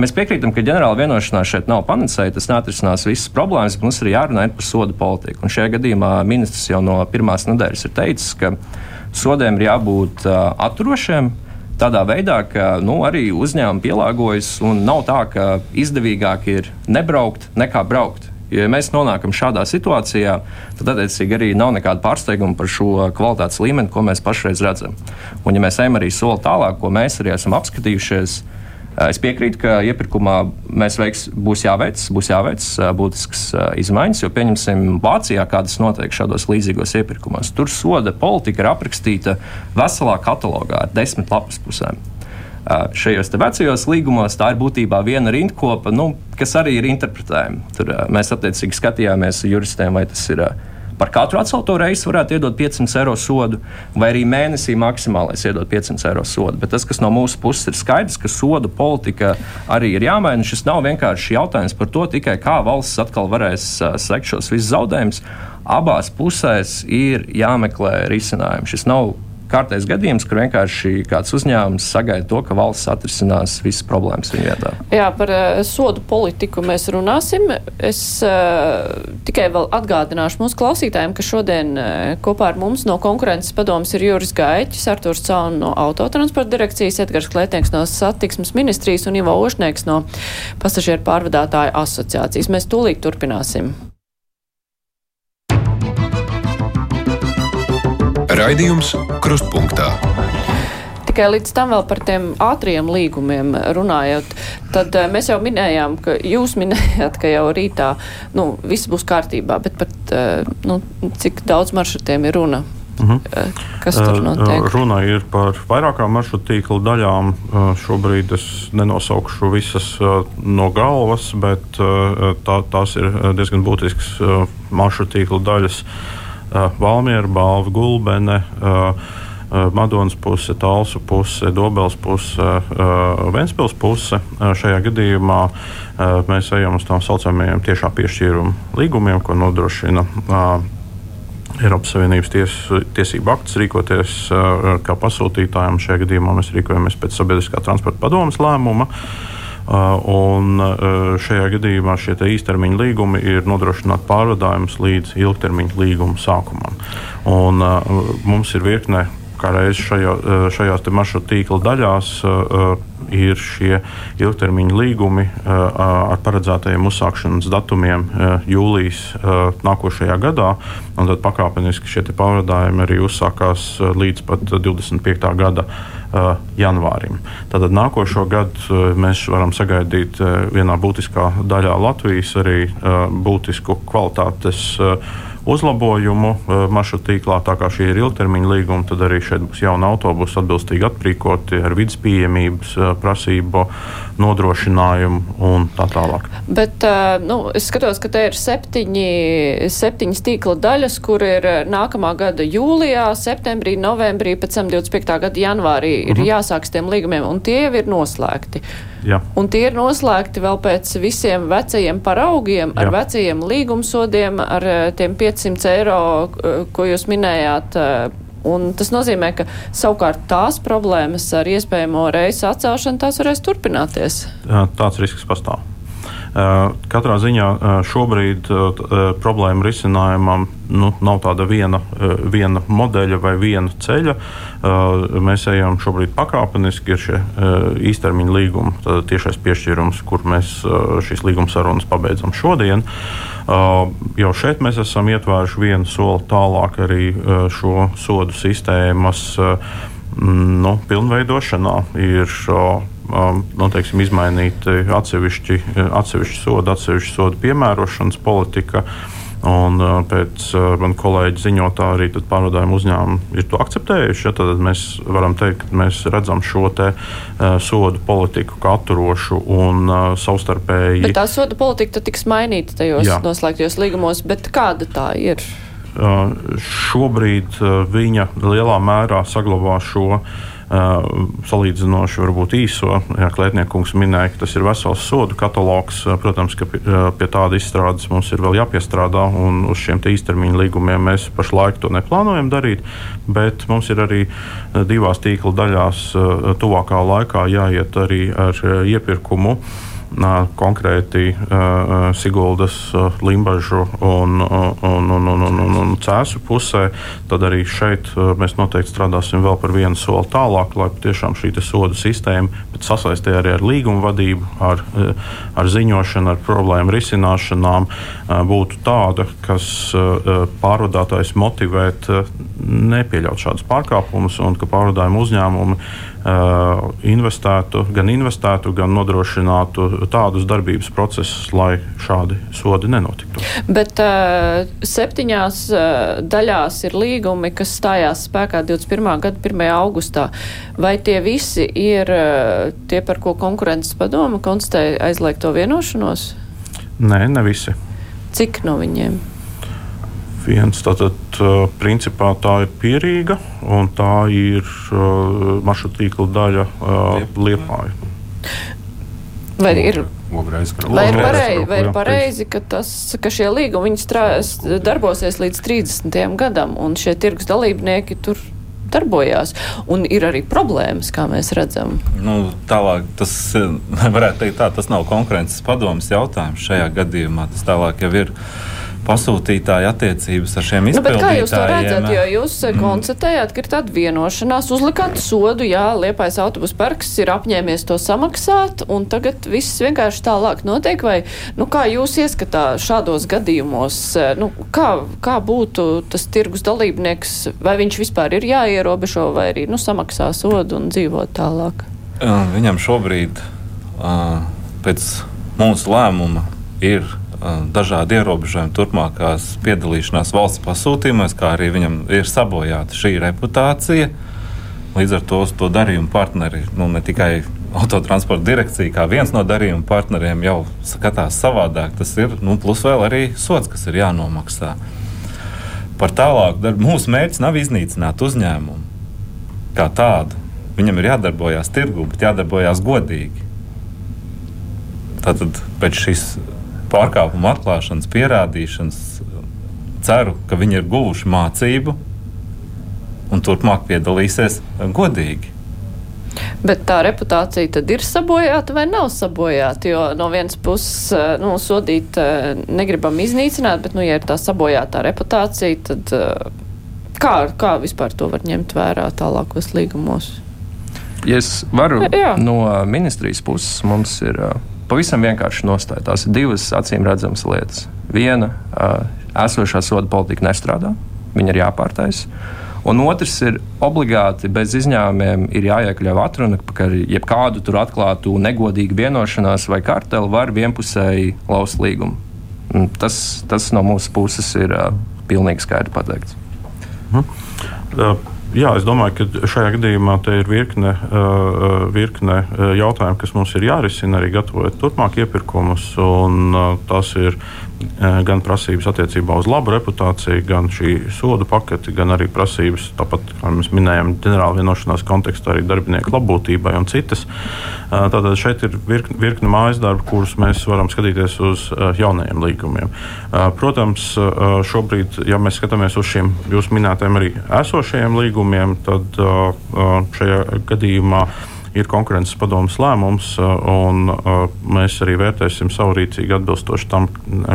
Mēs piekrītam, ka ģenerāla vienošanās šeit nav panacēja, tas neatrisinās visas problēmas, bet mums ir jārunā par sodu politiku. Un šajā gadījumā ministrs jau no pirmās nedēļas ir teicis, ka sodiem ir jābūt uh, atturošiem. Tādā veidā, ka nu, arī uzņēmumi pielāgojas, un nav tā, ka izdevīgāk ir nebraukt nekā braukt. Ja mēs nonākam šādā situācijā, tad attiecīgi arī nav nekāda pārsteiguma par šo kvalitātes līmeni, ko mēs pašreiz redzam. Un, ja mēs ejam arī soli tālāk, ko mēs arī esam apskatījušies, es piekrītu, ka iepirkumā mēs veiks, būs jāveic, būs jāveic būtisks izmaiņas, jo pieņemsim Vācijā, kādas notiek šādos līdzīgos iepirkumos. Tur soda politika ir aprakstīta veselā katalogā ar desmit lapas pusēm. Šajos vecajos līgumos tā ir būtībā viena rindkopa, nu, kas arī ir interpretējama. Tur mēs attiecīgi skatījāmies juristiem, vai tas ir Par katru atcelto reizi varētu iedot 500 eiro sodu, vai arī mēnesī maksimālais iedot 500 eiro sodu. Bet tas, kas no mūsu puses ir skaidrs, ka sodu politika arī ir jāmaina. Šis nav vienkārši jautājums par to, tikai kā valsts atkal varēs sekt šos visus zaudējumus. Abās pusēs ir jāmeklē risinājumi. Šis nav kārtējs gadījums, kur vienkārši kāds uzņēmums sagaida to, ka valsts atrisinās visas problēmas viņa vietā. Jā, par uh, sodu politiku mēs runāsim. Es uh, tikai vēl atgādināšu mūsu klausītājiem, ka šodien uh, kopā ar mums no konkurences padomas ir Juris Gaiķis, Arturs Caun no autotransporta direkcijas, Edgars Klētnieks no satiksmes ministrijas un Ivo Ošnieks no pasažieru pārvadātāju asociācijas. Mēs tūlīt turpināsim. Raidījums Krustpunktā. Tikai līdz tam vēl par tiem ātriem līgumiem runājot, tad eh, mēs jau minējām, ka jūs minējāt, ka jau rītā nu, viss būs kārtībā, bet pat eh, nu, cik daudz maršrutiem ir runa? Uh mhm. eh, -huh. Kas tur notiek? Runa ir par vairākām maršrutu tīkla daļām. Šobrīd es nenosaukšu visas no galvas, bet tā, tās ir diezgan būtiskas maršrutu tīkla daļas. Valmiera, Balva, Gulbene. Madonas puse, Talsu puse, Dobels puse, Ventspils puse. Šajā gadījumā mēs ejam uz tām saucamajiem tiešā piešķīruma līgumiem, ko nodrošina Eiropas Savienības ties, tiesību akts rīkoties kā pasūtītājiem. Šajā gadījumā mēs rīkojamies pēc sabiedriskā transporta padomas lēmuma. Uh, un uh, šajā gadījumā šie īstermiņa līgumi ir nodrošināti pārvadājumus līdz ilgtermiņa līguma sākumam. Un, uh, mums ir virkne kā reiz šajā, šajās maršrutu tīkla daļās ir šie ilgtermiņa līgumi ar paredzētajiem uzsākšanas datumiem jūlijas nākošajā gadā. Tad pakāpeniski šie pārvadājumi arī uzsākās līdz pat 25. gada janvārim. Tātad nākošo gadu mēs varam sagaidīt vienā būtiskā daļā Latvijas arī būtisku kvalitātes uzlabojumu eh, maršrutu tīklā. Tā kā šie ir ilgtermiņa līgumi, tad arī šeit būs jauni autobusi, atbilstīgi aprīkoti ar vidas pieejamības eh, prasību, nodrošinājumu un tā tālāk. Bet eh, nu, es skatos, ka te ir septiņi, septiņas tīkla daļas, kur ir nākamā gada jūlijā, septembrī, novembrī, pēc tam 25. gada janvārī ir mhm. jāsāks tiem līgumiem, un tie jau ir noslēgti. Jā. Un tie ir noslēgti vēl pēc visiem vecajiem paraugiem, ar Jā. vecajiem līgumsodiem, ar eh, tiem 500 eiro, eh, ko jūs minējāt. eh, Un tas nozīmē, ka savukārt tās problēmas ar iespējamo reisu atcelšanu tās varēs turpināties. Tāds risks pastāv. Uh, Katrā ziņā uh, šobrīd uh, problēma risinājumam nu, nav tāda viena, viena modeļa vai viena ceļa. Mēs ejam šobrīd pakāpeniski, ir šie īstermiņa līgumi, tiešais piešķīrums, kur mēs šīs līguma sarunas pabeidzam šodien. Jau šeit mēs esam ietvēruši vienu soli tālāk arī šo sodu sistēmas nu, pilnveidošanā. Ir nu, teiksim, izmainīti atsevišķi, atsevišķi sodi, atsevišķi sodu piemērošanas politika. Un, uh, pēc manas kolēģa ziņotā arī pārvadājuma uzņēmumi ir to akceptējuši. Ja, tad mēs varam teikt, ka mēs redzam šo te, uh, sodu politiku kā atturošu un uh, savstarpēji. Bet tā soda politika tiks mainīta tajos Jā. noslēgtajos līgumos, bet kāda tā ir? Uh, šobrīd uh, viņa lielā mērā saglabā šo uh, salīdzinoši varbūt īso. Jā, Klētniekungs minēja, ka tas ir vesels sodu katalogs. Protams, ka pie, tāda izstrādes mums ir vēl jāpiestrādā, un uz šiem te īstermiņa līgumiem mēs pašlaik to neplānojam darīt. Bet mums ir arī divās tīkla daļās tuvākā laikā jāiet arī ar iepirkumu. Konkrēti Siguldas, Limbaģu un, un, un, un, un, un, un Cēsu pusē, tad arī šeit mēs noteikti strādāsim vēl par vienu soli tālāk, lai tiešām šī sodu sistēma sasaistē arī ar līgumu vadību, ar, ar ziņošanu, ar problēmu risināšanām būtu tāda, kas pārvadātājs motivēt nepieļaut šādus pārkāpumus un ka pārvadājumu uzņēmumi investētu, gan investētu, gan nodrošinātu tādus darbības procesus, lai šādi sodi nenotiktu. Bet uh, septiņās uh, daļās ir līgumi, kas stājās spēkā 21. gada 1. augustā. Vai tie visi ir uh, tie, par ko konkurences padoma konstatēja aizliegto vienošanos? Nē, ne visi. Cik no viņiem? Viens tātad, principā tā ir pierīga, un tā ir maršruta tīkla daļa uh, Liepāja. Vai ir, vai ir, pareizi, vai ir pareizi, ka, tas, ka šie līgumi viņi strās, darbosies līdz 30. gadam, un šie tirgus dalībnieki tur darbojās, un ir arī problēmas, kā mēs redzam. Nu, tālāk, tas varētu teikt, tā, tas nav konkurences padomas jautājums šajā gadījumā. Tas tālāk jau ir pasūtītāja attiecības ar šiem Nu, bet kā jūs to redzat, izpildītājiem. jo jūs mm. konstatējāt, ka ir tāda vienošanās, uzlikāt sodu, jā, Liepais autobus parks ir apņēmies to samaksāt, un tagad viss vienkārši tālāk notiek, vai, nu, kā jūs ieskatā šādos gadījumos, eh, nu, kā, kā būtu tas tirgus dalībnieks, vai viņš vispār ir jāierobežo, vai arī, nu, samaksā sodu un dzīvo tālāk? Uh, Viņam šobrīd, uh, pēc mūsu lēmuma, ir dažādi ierobežojumi turpmākās piedalīšanās valsts pasūtījumos, kā arī viņam ir sabojāta šī reputācija. Līdz ar to to darījumu partneri, nu, ne tikai autotransporta direkcija, kā viens no darījuma partneriem, jau skatās savādāk. Tas ir nu, plus vēl arī sots, kas ir jānomaksā. Par tālāku darbu mūsu mērķis nav iznīcināt uzņēmumu kā tādu. Viņam ir jādarbojas tirgu, bet jādarbojas godīgi. Tātad pēc šīs pārkāpuma atklāšanas, pierādīšanas, ceru, ka viņi ir guvuši mācību un turpmāk piedalīsies godīgi. Bet tā reputācija tad ir sabojāta vai nav sabojāta? Jo no vienas puses, eh, nu, sodīt eh, negribam iznīcināt, bet, nu, ja ir tā sabojātā reputācija, tad eh, kā, kā vispār to var ņemt vērā tālākos līgumos? Ja es varu, Jā. no ministrijas puses mums ir uh, pavisam vienkārši nostāja. Tās ir divas acīm redzamas lietas. Viena, esošā soda politika nestrādā, viņa ir jāpārtaisa. Un otrs ir obligāti bez izņēmumiem ir jāiekļauj atruna, ka jebkādu tur atklātu negodīgu vienošanās vai karteli var vienpusēji laust līgumu. Tas, tas no mūsu puses ir uh, pilnīgi skaidri pateikts. Uh, Jā, es domāju, ka šajā gadījumā ir virkne, uh, virkne uh, jautājumu, kas mums ir jārisina arī gatavojot turpmāk iepirkumus. Uh, tas ir gan prasības attiecībā uz labu reputāciju, gan šī sodu paketi, gan arī prasības, tāpat kā mēs minējām, ģenerāla vienošanās kontekstā arī darbinieku labbūtībai un citas. Tātad šeit ir virkne, virkne mājas darbu, kurus mēs varam skatīties uz jaunajiem līgumiem. Protams, šobrīd, ja mēs skatāmies uz šiem jūsu minētajiem arī esošajiem līgumiem, tad šajā gadījumā ir konkurences padomus lēmums, un mēs arī vērtēsim savu rīcību atbilstoši tam,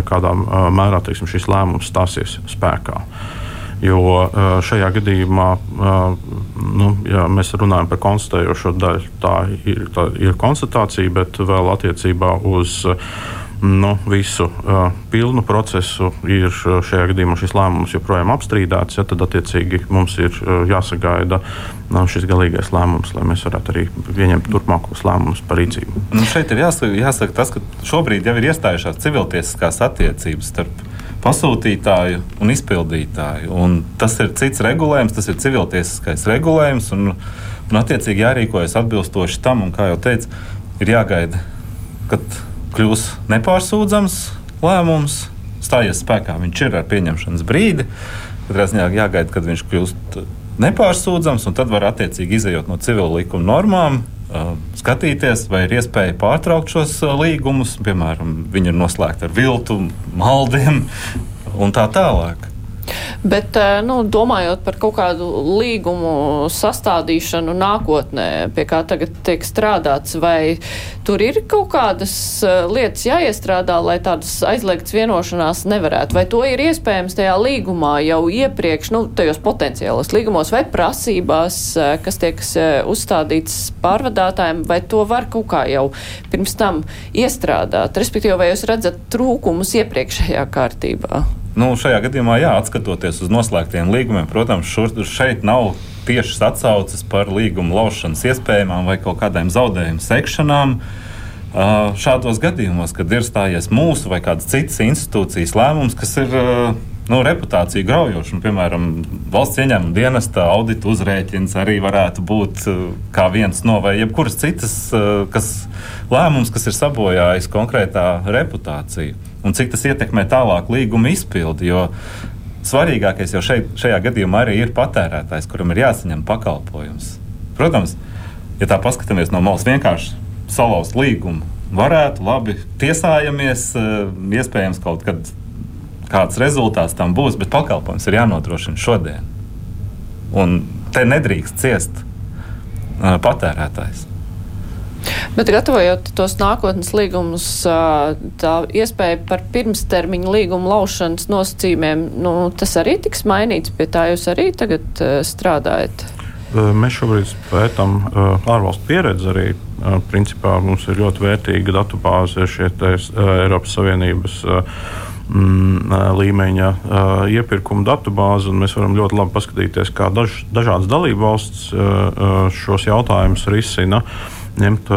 kādā mērā teiksim, šis lēmums stāsies spēkā. Jo šajā gadījumā, nu, ja mēs runājam par konstatējošo daļu, tā ir, tā ir konstatācija, bet vēl attiecībā uz nu, visu uh, pilnu procesu ir šajā gadījumā šis lēmums joprojām apstrīdēts. Ja, tad, attiecīgi, mums ir uh, jāsagaida uh, šis galīgais lēmums, lai mēs varētu arī pieņemt turpmākos lēmumus par rīcību. Nu, šeit ir jāsaka, jāsaka tas, ka šobrīd jau ir iestājušās civiltiesiskās attiecības starp pasūtītāju un izpildītāju. Un tas ir cits regulējums, tas ir civiltiesiskais regulējums. Un, un attiecīgi jārīkojas atbilstoši tam, un kā jau teicu, ir jāgaida, kad kļūs nepārsūdzams lēmums, stājies spēkā. Viņš ir ar pieņemšanas brīdi. Katrā ziņā jāgaida, kad viņš kļūst nepārsūdzams, un tad var attiecīgi izējot no civila likuma normām. Skatīties, vai ir iespēja pārtraukt šos līgumus, piemēram, viņi ir noslēgti ar viltu, maldiem un tā tālāk. Bet, eh, nu, domājot par kaut kādu līgumu sastādīšanu nākotnē, pie kā tagad tiek strādāts, vai tur ir kaut kādas eh, lietas jāiestrādā, lai tādas aizliegtas vienošanās nevarētu? Vai to ir iespējams tajā līgumā jau iepriekš, nu, tajos potenciālos līgumos vai prasībās, eh, kas tiek uzstādītas pārvadātājiem, vai to var kaut kā jau pirms tam iestrādāt? Respektīvi, vai jūs redzat trūkumus iepriekšējā kārtībā? Nu, šajā gadījumā, jā, atskatoties uz noslēgtiem līgumiem, protams, šur, šeit nav tiešas atsauces par līgumu laušanas iespējamām vai kaut kādām zaudējumu sekšanām. Uh, šādos gadījumos, kad ir stājies mūsu vai kādas citas institūcijas lēmums, kas ir uh, nu, reputāciju graujoši. Un, piemēram, valsts ieņēmuma dienesta audita uzrēķins arī varētu būt uh, kā viens no vai jebkuras citas kas, lēmums, kas ir sabojājis konkrētā reputāciju un cik tas ietekmē tālāk līguma izpildi. Jo svarīgākais jau šeit, šajā gadījumā arī ir patērētājs, kuram ir jāsaņem pakalpojums. Protams, ja tā paskatāmies no malas, vienkārši salauzt līgumu, varētu labi tiesājamies, eh, iespējams, kaut kad kāds rezultāts tam būs, bet pakalpojums ir jānodrošina šodien. Un te nedrīkst ciest uh, patērētājs. Bet gatavojot tos nākotnes līgumus, tā iespēja par pirmstermiņu līgumu laušanas nosacījumiem, nu, tas arī tiks mainīts. Pie tā jūs arī tagad strādājat. Mēs šobrīd pētām ārvalstu pieredzi arī. Principā mums ir ļoti vērtīga datu bāze šie Eiropas Savienības mm, līmeņa uh, iepirkuma datu bāzi, un mēs varam ļoti labi paskatīties, kā daž, dažādas dalību valsts uh, šos jautājumus risina. Uh, ņemt,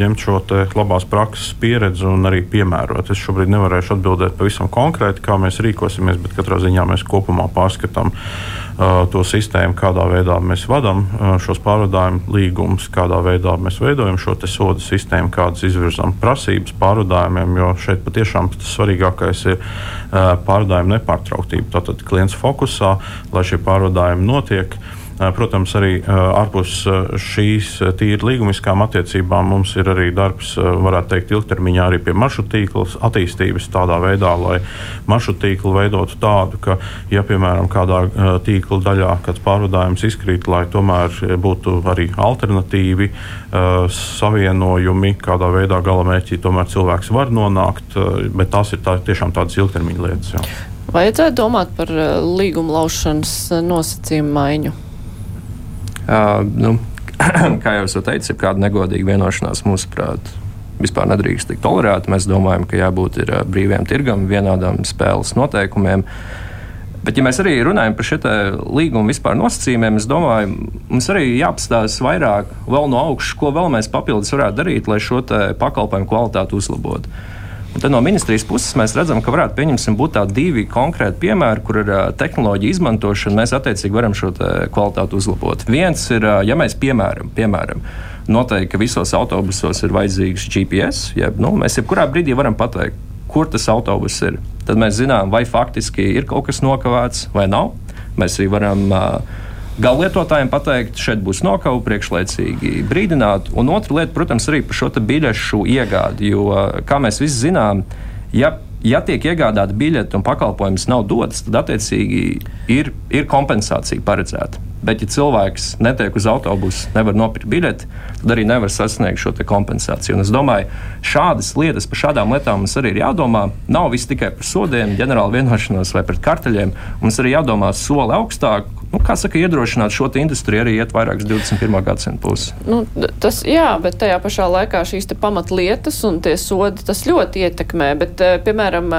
ņemt šo labās prakses pieredzi un arī piemērot. Es šobrīd nevarēšu atbildēt pavisam konkrēti, kā mēs rīkosimies, bet katrā ziņā mēs kopumā pārskatām to sistēmu, kādā veidā mēs vadām šos pārvadājumu līgumus, kādā veidā mēs veidojam šo sodu sistēmu, kādas izvirzām prasības pārvadājumiem, jo šeit patiešām tas svarīgākais ir pārvadājuma nepārtrauktība. Tātad klients fokusā, lai šie pārvadājumi notiek. Protams, arī ārpus šīs tīri līgumiskām attiecībām mums ir arī darbs, varētu teikt, ilgtermiņā arī pie maršrutu tīkla attīstības tādā veidā, lai maršrutu tīklu veidotu tādu, ka, ja, piemēram, kādā tīkla daļā kāds pārvadājums izkrīt, lai tomēr būtu arī alternatīvi savienojumi, kādā veidā galamērķī tomēr cilvēks var nonākt, bet tās ir tā, tiešām tādas ilgtermiņa lietas. Jā. Vajadzētu domāt par līguma laušanas nosacījumu maiņu. Uh, nu, kā jau es teicu, ir kāda negodīga vienošanās mūsuprāt. Vispār nedrīkst tikt tolerēta. Mēs domājam, ka jābūt ir, brīviem tirgam, vienādām spēles noteikumiem. Bet, ja mēs arī runājam par šo līgumu vispār nosacījumiem, es domāju, mums arī jāapstāsta vairāk no augšas, ko vēl mēs papildus varētu darīt, lai šo pakalpojumu kvalitāti uzlabotu. Un tad no ministrijas puses mēs redzam, ka varētu būt tādi divi konkrēti piemēri, kur ir tehnoloģija izmantošana, mēs attiecīgi varam šo kvalitāti uzlabot. Viens ir, ja mēs piemēram, piemēram noteikti, ka visos autobusos ir vajadzīgs GPS, ja nu, mēs jebkurā brīdī varam pateikt, kur tas autobus ir. Tad mēs zinām, vai faktiski ir kaut kas nokavēts vai nav. Mēs arī varam uh, Galvlietotājiem pateikt, šeit būs nokauta, priekšlaicīgi brīdināt. Un otra lieta, protams, arī par šo biļešu iegādi. Jo, kā mēs visi zinām, ja, ja tiek iegādāta biļete un pakalpojums nav dots, tad attiecīgi ir, ir kompensācija paredzēta. Bet, ja cilvēks netiek uz autobusu, nevar nopirkt biļeti, tad arī nevar sasniegt šo kompensāciju. Un es domāju, šādas lietas, par šādām lietām mums arī ir jādomā. Nav viss tikai par sodiem, ģenerāla vienošanos vai pret karteļiem. Mums arī jādomā soli augstāk. Nu, kā saka, iedrošināt šo industriju arī iet vairākas 21. gadsimta puses. Nu, tas, jā, bet tajā pašā laikā šīs pamatlietas un tie sodi tas ļoti ietekmē. Bet, eh, piemēram,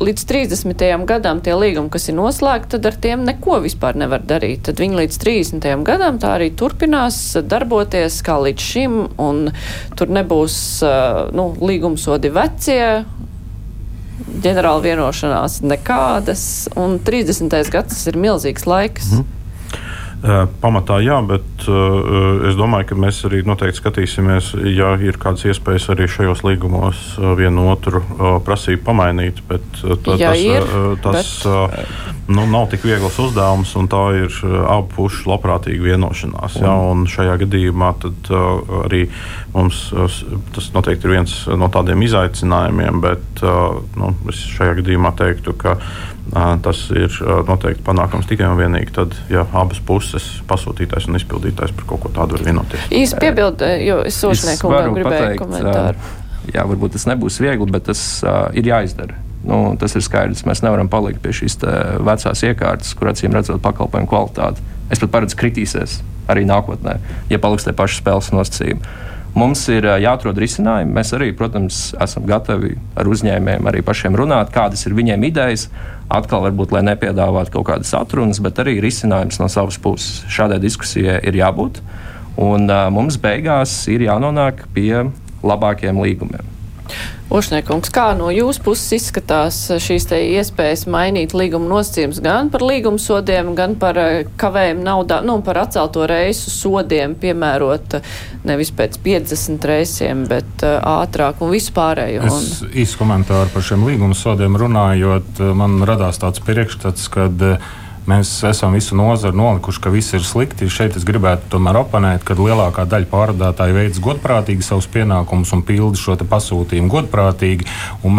līdz 30. gadam tie līgumi, kas ir noslēgti, tad ar tiem neko vispār nevar darīt. Tad viņi līdz 30. gadam tā arī turpinās darboties kā līdz šim, un tur nebūs nu, līgumsodi vecie. Ģenerāla vienošanās nekādas, un 30. gads ir milzīgs laiks. Mm. Pamatā jā, bet uh, es domāju, ka mēs arī noteikti skatīsimies, ja ir kādas iespējas arī šajos līgumos vienu otru uh, prasību pamainīt. Bet, uh, jā, tas ir, tas bet... nu, nav tik viegls uzdevums, un tā ir abu pušu labprātīga vienošanās. Jā, un šajā gadījumā tad, arī mums tas noteikti ir viens no tādiem izaicinājumiem, bet nu, es šajā gadījumā teiktu, ka Tas ir noteikti panākams tikai un vienīgi tad, ja abas puses, pasūtītājs un izpildītājs, par kaut ko tādu var vienoties. Īsti piebildu, jo es sošnieku gribēju pateikt, komentāru. Jā, varbūt tas nebūs viegli, bet tas uh, ir jāizdara. Nu, tas ir skaidrs. Mēs nevaram palikt pie šīs vecās iekārtas, kur acīm redzot pakalpojumu kvalitāti. Es pat paredzu, kritīsies arī nākotnē, ja paliks tie paši spēles nosacījumi. Mums ir jāatrod risinājumi. Mēs arī, protams, esam gatavi ar uzņēmējiem arī pašiem runāt, kādas ir viņiem idejas. Atkal, varbūt, lai nepiedāvātu kaut kādas atrunas, bet arī risinājums no savas puses. Šādai diskusijai ir jābūt. Un uh, mums beigās ir jānonāk pie labākiem līgumiem. Ošniekungs, kā no jūsu puses izskatās šīs iespējas mainīt līguma nosacījumus gan par līguma sodiem, gan par eh, kavējumu naudā, nu, par atcelto reisu sodiem, piemērot eh, nevis pēc 50 reisiem, bet uh, ātrāk un vispārējo? Un... Es īsu komentāru par šiem līguma sodiem runājot, man radās tāds priekšstats, kad uh, Mēs esam visu nozaru nolikuši, ka viss ir slikti. Šeit es gribētu tomēr oponēt, ka lielākā daļa pārvadātāju veids godprātīgi savus pienākumus un pilda šo pasūtījumu godprātīgi.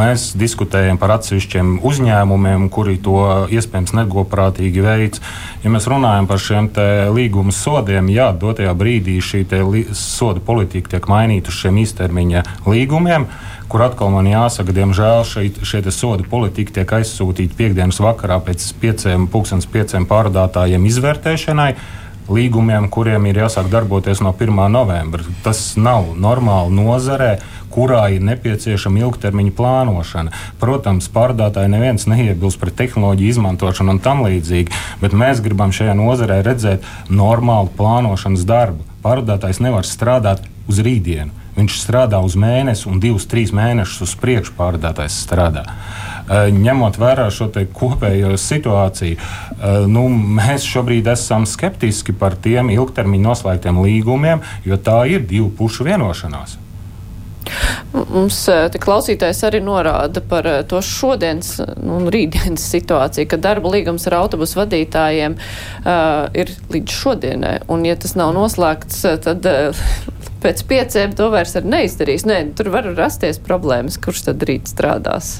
Mēs diskutējam par atsevišķiem uzņēmumiem, kuri to iespējams negodprātīgi veids. Ja mēs runājam par šiem līguma sodiem, jā, dotajā brīdī šī soda politika tiek mainīta uz šiem īstermiņa līgumiem kur atkal man jāsaka, diemžēl šeit, šie soda politika tiek aizsūtīta piekdienas vakarā pēc pieciem, pulkstenes pieciem pārādātājiem izvērtēšanai. Līgumiem, kuriem ir jāsāk darboties no 1. novembra. Tas nav normāli nozarē, kurā ir nepieciešama ilgtermiņa plānošana. Protams, pārdātāji neviens neiebilst pret tehnoloģiju izmantošanu un tam līdzīgi, bet mēs gribam šajā nozarē redzēt normālu plānošanas darbu. Pārdātājs nevar strādāt uz rītdienu. Viņš strādā uz mēnesi, un divus, trīs mēnešus uz priekšu pārdotājs strādā. Ņemot vērā šo kopējo situāciju, nu, mēs šobrīd esam skeptiski par tiem ilgtermiņa noslēgtiem līgumiem, jo tā ir divu pušu vienošanās. Mums klausītājs arī norāda par to šodienas un rītdienas situāciju, ka darba līgums ar autobusu vadītājiem uh, ir līdz šodienai. Un, ja tas nav noslēgts, tad uh, pēc pieciem to vairs neizdarīs. Nē, tur var rasties problēmas, kurš tad rīt strādās.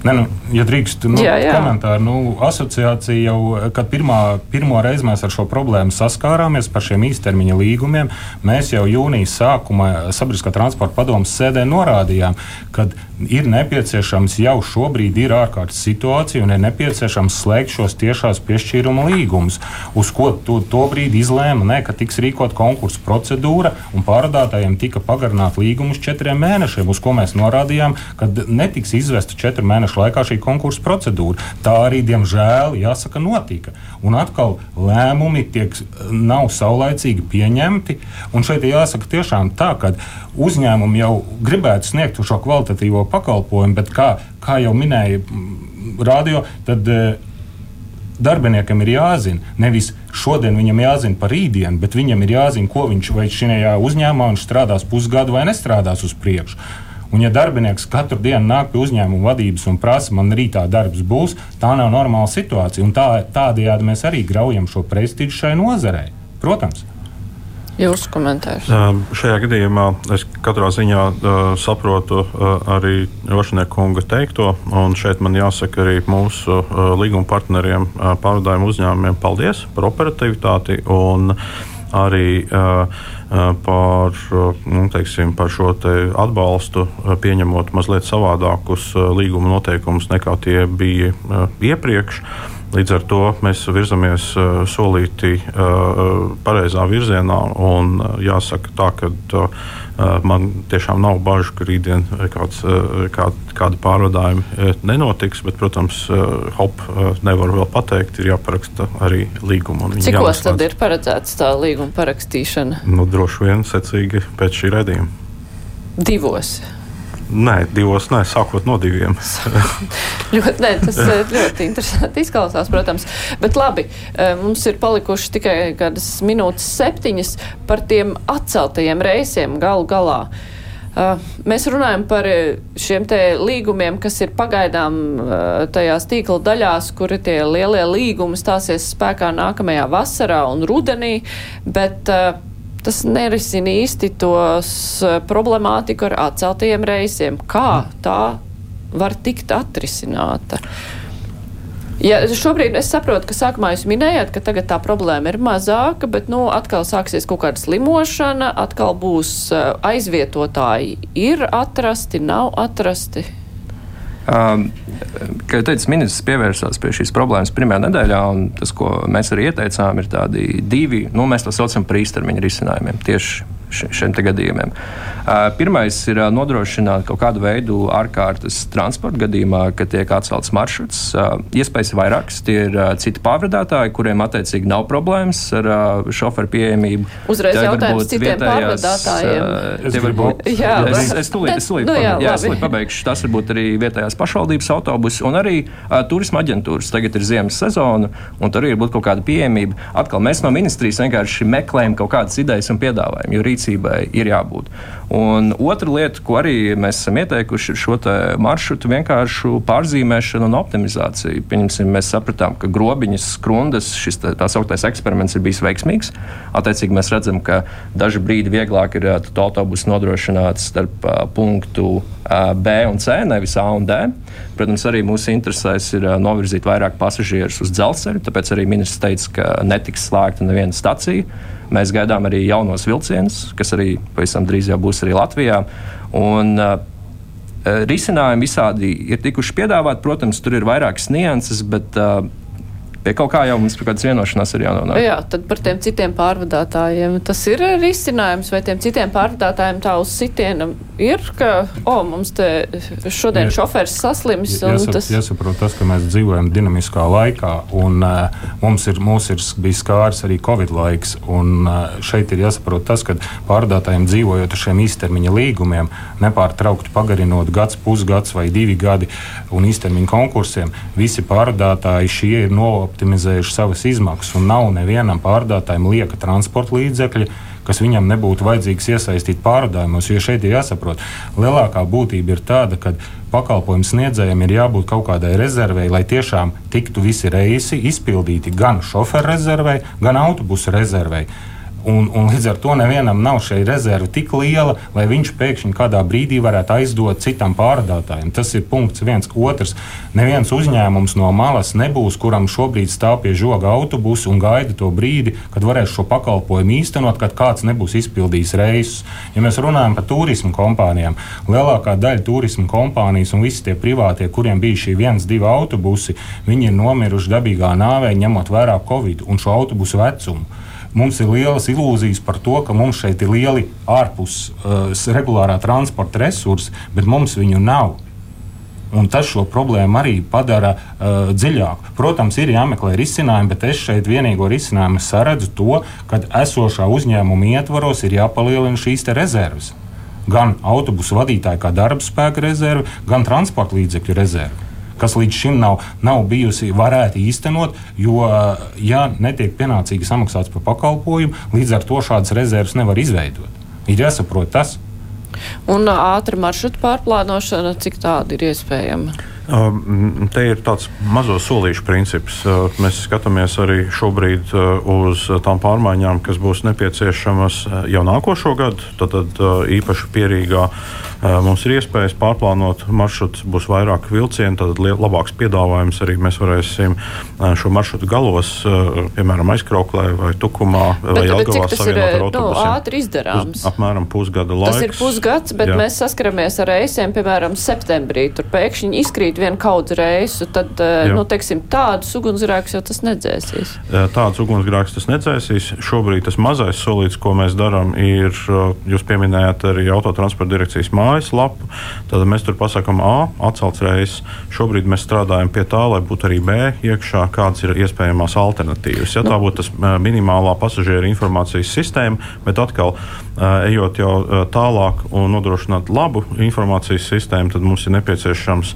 Ne, nu, ja drīkst, nu, jā, jā. komentāru, nu, asociācija jau, kad pirmā, pirmo reizi mēs ar šo problēmu saskārāmies par šiem īstermiņa līgumiem, mēs jau jūnijas sākumā sabiedriskā transporta padomus sēdē norādījām, ka ir nepieciešams jau šobrīd ir ārkārtas situācija un ir nepieciešams slēgt šos tiešās piešķīruma līgumus, uz ko to, to brīdi izlēma, ne, ka tiks rīkot konkursu procedūra un pārādātājiem tika pagarināt līgumus četriem mēnešiem, uz ko mēs norādījām, ka netiks izvesta četru mēnešu laikā šī konkursu procedūra. Tā arī, diemžēl, jāsaka, notika. Un atkal lēmumi tiek, nav saulaicīgi pieņemti. Un šeit jāsaka tiešām tā, ka uzņēmumi jau gribētu sniegt šo kvalitatīvo pakalpojumu, bet kā, kā jau minēja radio, tad eh, darbiniekam ir jāzina, nevis šodien viņam jāzina par rītdienu, bet viņam ir jāzina, ko viņš vai šajā uzņēmumā viņš strādās pusgadu vai nestrādās uz priekšu. Un, ja darbinieks katru dienu nāk pie uzņēmuma vadības un prasa, man rītā darbs būs, tā nav normāla situācija. Un tā, tādējādi mēs arī graujam šo prestižu šai nozarei. Protams. Jūsu komentārs. Uh, šajā gadījumā es katrā ziņā uh, saprotu uh, arī Rošinieku kunga teikto. Šeit man jāsaka arī mūsu uh, līguma partneriem, uh, pārvadājumu uzņēmumiem, paldies par operativitāti un arī uh, par, nu, teiksim, par šo te atbalstu, pieņemot mazliet savādākus līguma noteikumus nekā tie bija iepriekš. Līdz ar to mēs virzamies uh, solīti uh, pareizā virzienā. Un, uh, jāsaka, tā, ka uh, man tiešām nav bažu, ka rītdien kāds, uh, kā, kādi pārvadājumi uh, nenotiks. Bet, protams, uh, hop, uh, nevar vēl pateikt, ir jāparaksta arī līguma. Cikos tad ir paredzēts tā līguma parakstīšana? Nu, droši vien secīgi pēc šī redzējuma. Divos. Nē, divos, nē, sākot no diviem. ļoti, nē, tas eh, ļoti interesanti izklausās, protams. Bet labi, eh, mums ir palikuši tikai kādas minūtes septiņas par tiem atceltajiem reisiem galu galā. Uh, mēs runājam par šiem līgumiem, kas ir pagaidām tajās tīkla daļās, kur tie lielie līgumi stāsies spēkā nākamajā vasarā un rudenī, bet uh, tas nerisina īsti tos eh, problemātiku ar atceltajiem reisiem. Kā tā var tikt atrisināta? Ja šobrīd es saprotu, ka sākumā jūs minējāt, ka tagad tā problēma ir mazāka, bet nu, atkal sāksies kaut kāda slimošana, atkal būs eh, aizvietotāji. Ir atrasti, nav atrasti. Um, kā jau teicu, ministrs pievērsās pie šīs problēmas pirmajā nedēļā, un tas, ko mēs arī ieteicām, ir tādi divi, nu, mēs to saucam par īstermiņa risinājumiem. Tieši šiem gadījumiem. Pirmais ir nodrošināt kaut kādu veidu ārkārtas transporta gadījumā, kad tiek atcelts maršruts. Iespējas ir vairākas. Tie ir citi pārvadātāji, kuriem attiecīgi nav problēmas ar šoferu pieejamību. Uzreiz Te jautājums citiem vietējās, pārvadātājiem. Būt. Jā, es, es tūlīt, es tūlīt, nu, jā, jā, es tūlīt pabeigšu. Tas var būt arī vietējās pašvaldības autobusi un arī uh, turisma aģentūras. Tagad ir ziemas sezona, un tur ir būt kaut kāda pieejamība. Atkal mēs no ministrijas vienkārši meklējam kaut kādas idejas un piedāvājumu, jo rīcībai ir jābūt. Un otra lieta, ko arī mēs esam ieteikuši, ir šo maršrutu vienkāršu pārzīmēšanu un optimizāciju. Pieņemsim, mēs sapratām, ka grobiņas, skrundas, šis tā, tā sauktais eksperiments ir bijis veiksmīgs. Attiecīgi mēs redzam, ka daži brīdi vieglāk ir autobus nodrošināts starp uh, punktu uh, B un C, nevis A un D. Protams, arī mūsu interesēs ir uh, novirzīt vairāk pasažierus uz dzelzceļu, tāpēc arī ministrs teica, ka netiks slēgta neviena stacija. Mēs gaidām arī jaunos vilcienus, kas arī pavisam drīz jau būs arī Latvijā. Un, uh, Risinājumi visādi ir tikuši piedāvāti. Protams, tur ir vairākas nianses, bet uh, pie kaut kā jau mums ir kādas vienošanās ir jānonāk. Jā, tad par tiem citiem pārvadātājiem tas ir risinājums, vai tiem citiem pārvadātājiem tā uz sitiena ir, ka, o, mums te šodien Jā. šofers saslims. Jāsap, tas... Jāsaprot tas, ka mēs dzīvojam dinamiskā laikā, un uh, mums ir, mums ir bijis skārs arī Covid laiks, un uh, šeit ir jāsaprot tas, ka pārvadātājiem dzīvojot ar šiem īstermiņa līgumiem, nepārtraukti pagarinot gads, pusgads vai divi gadi un īstermiņa konkursiem, visi pārvadātāji šie ir no optimizējuši savas izmaksas, un nav nevienam pārdotājam lieka transporta līdzekļa, kas viņam nebūtu vajadzīgs iesaistīt pārvadājumos. Jo šeit ir jāsaprot, lielākā būtība ir tāda, ka pakalpojumu sniedzējiem ir jābūt kaut kādai rezervei, lai tiešām tiktu visi reisi izpildīti gan šoferu rezervei, gan autobusu rezervei. Un, un līdz ar to nevienam nav šī rezerve tik liela, lai viņš pēkšņi kādā brīdī varētu aizdot citam pārdotājam. Tas ir punkts viens. Otrs, neviens uzņēmums no malas nebūs, kuram šobrīd stāv pie žoga autobusu un gaida to brīdi, kad varēs šo pakalpojumu īstenot, kad kāds nebūs izpildījis reisus. Ja mēs runājam par turismu kompānijām, lielākā daļa turismu kompānijas un visi tie privātie, kuriem bija šī viens, divi autobusi, viņi ir nomiruši dabīgā nāvē, ņemot vērā Covid un šo autobusu vecumu. Mums ir lielas ilūzijas par to, ka mums šeit ir lieli ārpus uh, regulārā transporta resursi, bet mums viņu nav. Un tas šo problēmu arī padara uh, dziļāku. Protams, ir jāmeklē risinājumi, bet es šeit vienīgo risinājumu saredzu to, ka esošā uzņēmuma ietvaros ir jāpalielina šīs rezerves. Gan autobusu vadītāja kā darba spēka rezerve, gan transporta līdzekļu rezerve kas līdz šim nav, nav bijusi varēta īstenot, jo, ja netiek pienācīgi samaksāts par pakalpojumu, līdz ar to šādas rezerves nevar izveidot. Ir jāsaprot tas. Un ātra maršruta pārplānošana, cik tāda ir iespējama? Um, te ir tāds mazo solīšu princips. Uh, mēs skatāmies arī šobrīd uh, uz tām pārmaiņām, kas būs nepieciešamas uh, jau nākošo gadu. Tad, tad īpaši pierīgā mums ir iespējas pārplānot maršrutus, būs vairāk vilcienu, tad labāks piedāvājums arī mēs varēsim šo maršrutu galos, piemēram, aizkrauklē vai tukumā vai Jelgavā savienot ar nu, autobusiem. Nu, ātri izdarāms. Uz apmēram pusgada laiks. Tas ir pusgads, bet jā. mēs saskaramies ar reisiem, piemēram, septembrī. Tur pēkšņi izkrīt vienu kaudzi reisu, tad eh, Jā. nu, teiksim, tādus ugunsgrēkus jau tas nedzēsīs. Tādus ugunsgrēkus tas nedzēsīs. Šobrīd tas mazais solīts, ko mēs darām, ir, jūs pieminējāt arī autotransporta direkcijas mājaslapu. Tad mēs tur pasakām, A, atcelts reizes. Šobrīd mēs strādājam pie tā, lai būtu arī B iekšā, kādas ir iespējamās alternatīvas. Ja, tā nu. būtu tas minimālā pasažieru informācijas sistēma, bet atkal ejot jau tālāk un nodrošināt labu informācijas sistēmu, tad mums ir nepieciešams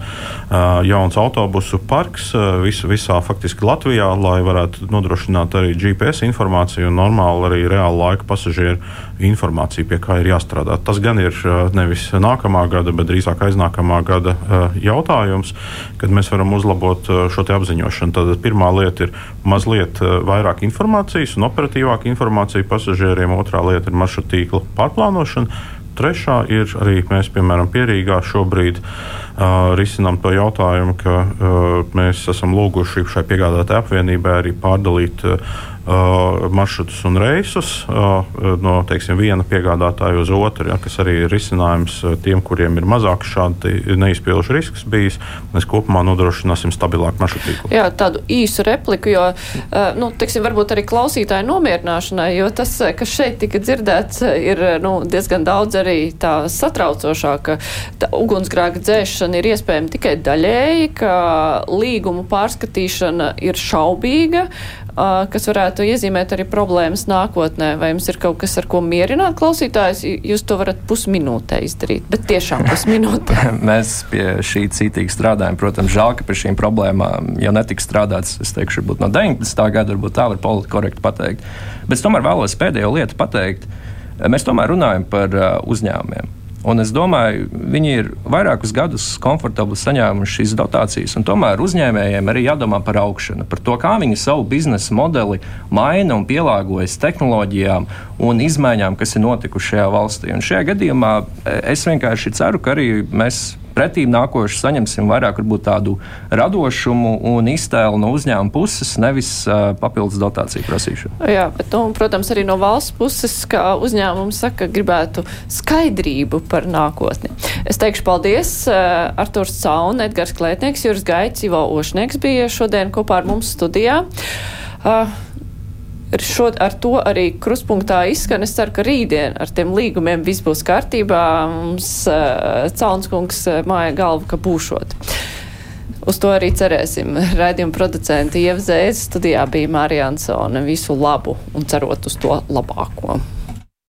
jauns autobusu parks vis, visā faktiski Latvijā, lai varētu nodrošināt arī GPS informāciju un normāli arī reāla laika pasažieru informāciju, pie kā ir jāstrādā. Tas gan ir nevis nākamā gada, bet drīzāk aiznākamā gada jautājums, kad mēs varam uzlabot šo apziņošanu. Tad pirmā lieta ir mazliet vairāk informācijas un operatīvāka informācija pasažieriem, otrā lieta ir maršruta tīkla pārplānošana. Trešā ir arī mēs, piemēram, Pierīgā šobrīd uh, risinām to jautājumu, ka uh, mēs esam lūguši šai piegādātāju apvienībai arī pārdalīt uh, Uh, maršrutus un reisus uh, no teiksim, viena piegādātāja uz otru, ja, kas arī ir risinājums uh, tiem, kuriem ir mazāk šādi neizpilduši risks bijis. Mēs kopumā nodrošināsim stabilāku maršrutu tīklu. Jā, tādu īsu repliku, jo nu, teiksim, varbūt arī klausītāju nomierināšanai, jo tas, kas šeit tika dzirdēts, ir nu, diezgan daudz arī tā satraucošāk, ka ugunsgrēka dzēšana ir iespējama tikai daļēji, ka līgumu pārskatīšana ir šaubīga kas varētu iezīmēt arī problēmas nākotnē. Vai jums ir kaut kas, ar ko mierināt klausītājus? Jūs to varat pusminūtē izdarīt, bet tiešām pusminūtē. Mēs pie šī cītīgi strādājam. Protams, žēl, ka pie šīm problēmām jau netika strādāts, es teikšu, varbūt no 19. gada, varbūt tā var politiski korekti pateikt. Bet es tomēr vēlos pēdējo lietu pateikt. Mēs tomēr runājam par uzņēmumiem. Un es domāju, viņi ir vairākus gadus komfortabli saņēmuši šīs dotācijas. Tomēr uzņēmējiem arī jādomā par augšanu, par to, kā viņi savu biznesa modeli maina un pielāgojas tehnoloģijām un izmaiņām, kas ir notikušas šajā valstī. Un šajā gadījumā e, es vienkārši ceru, ka arī mēs pretīm nākoši saņemsim vairāk varbūt, tādu radošumu un iztēlu no uzņēmuma puses, nevis uh, papildus dotāciju prasīšanu. Jā, bet, nu, protams, arī no valsts puses, kā uzņēmums saka, gribētu skaidrību par nākotni. Es teikšu paldies uh, Arturs Caun, Edgars Klētnieks, Juris Gaits, Ivo Ošnieks bija šodien kopā ar mums studijā. Uh, šo, ar to arī kruspunktā izskan. Es ceru, ka rītdien ar tiem līgumiem viss būs kārtībā. Mums uh, Caunskungs uh, māja galva, ka būšot. Uz to arī cerēsim. Raidījuma producenti Ievzēs studijā bija Mārija Ansone. Visu labu un cerot uz to labāko.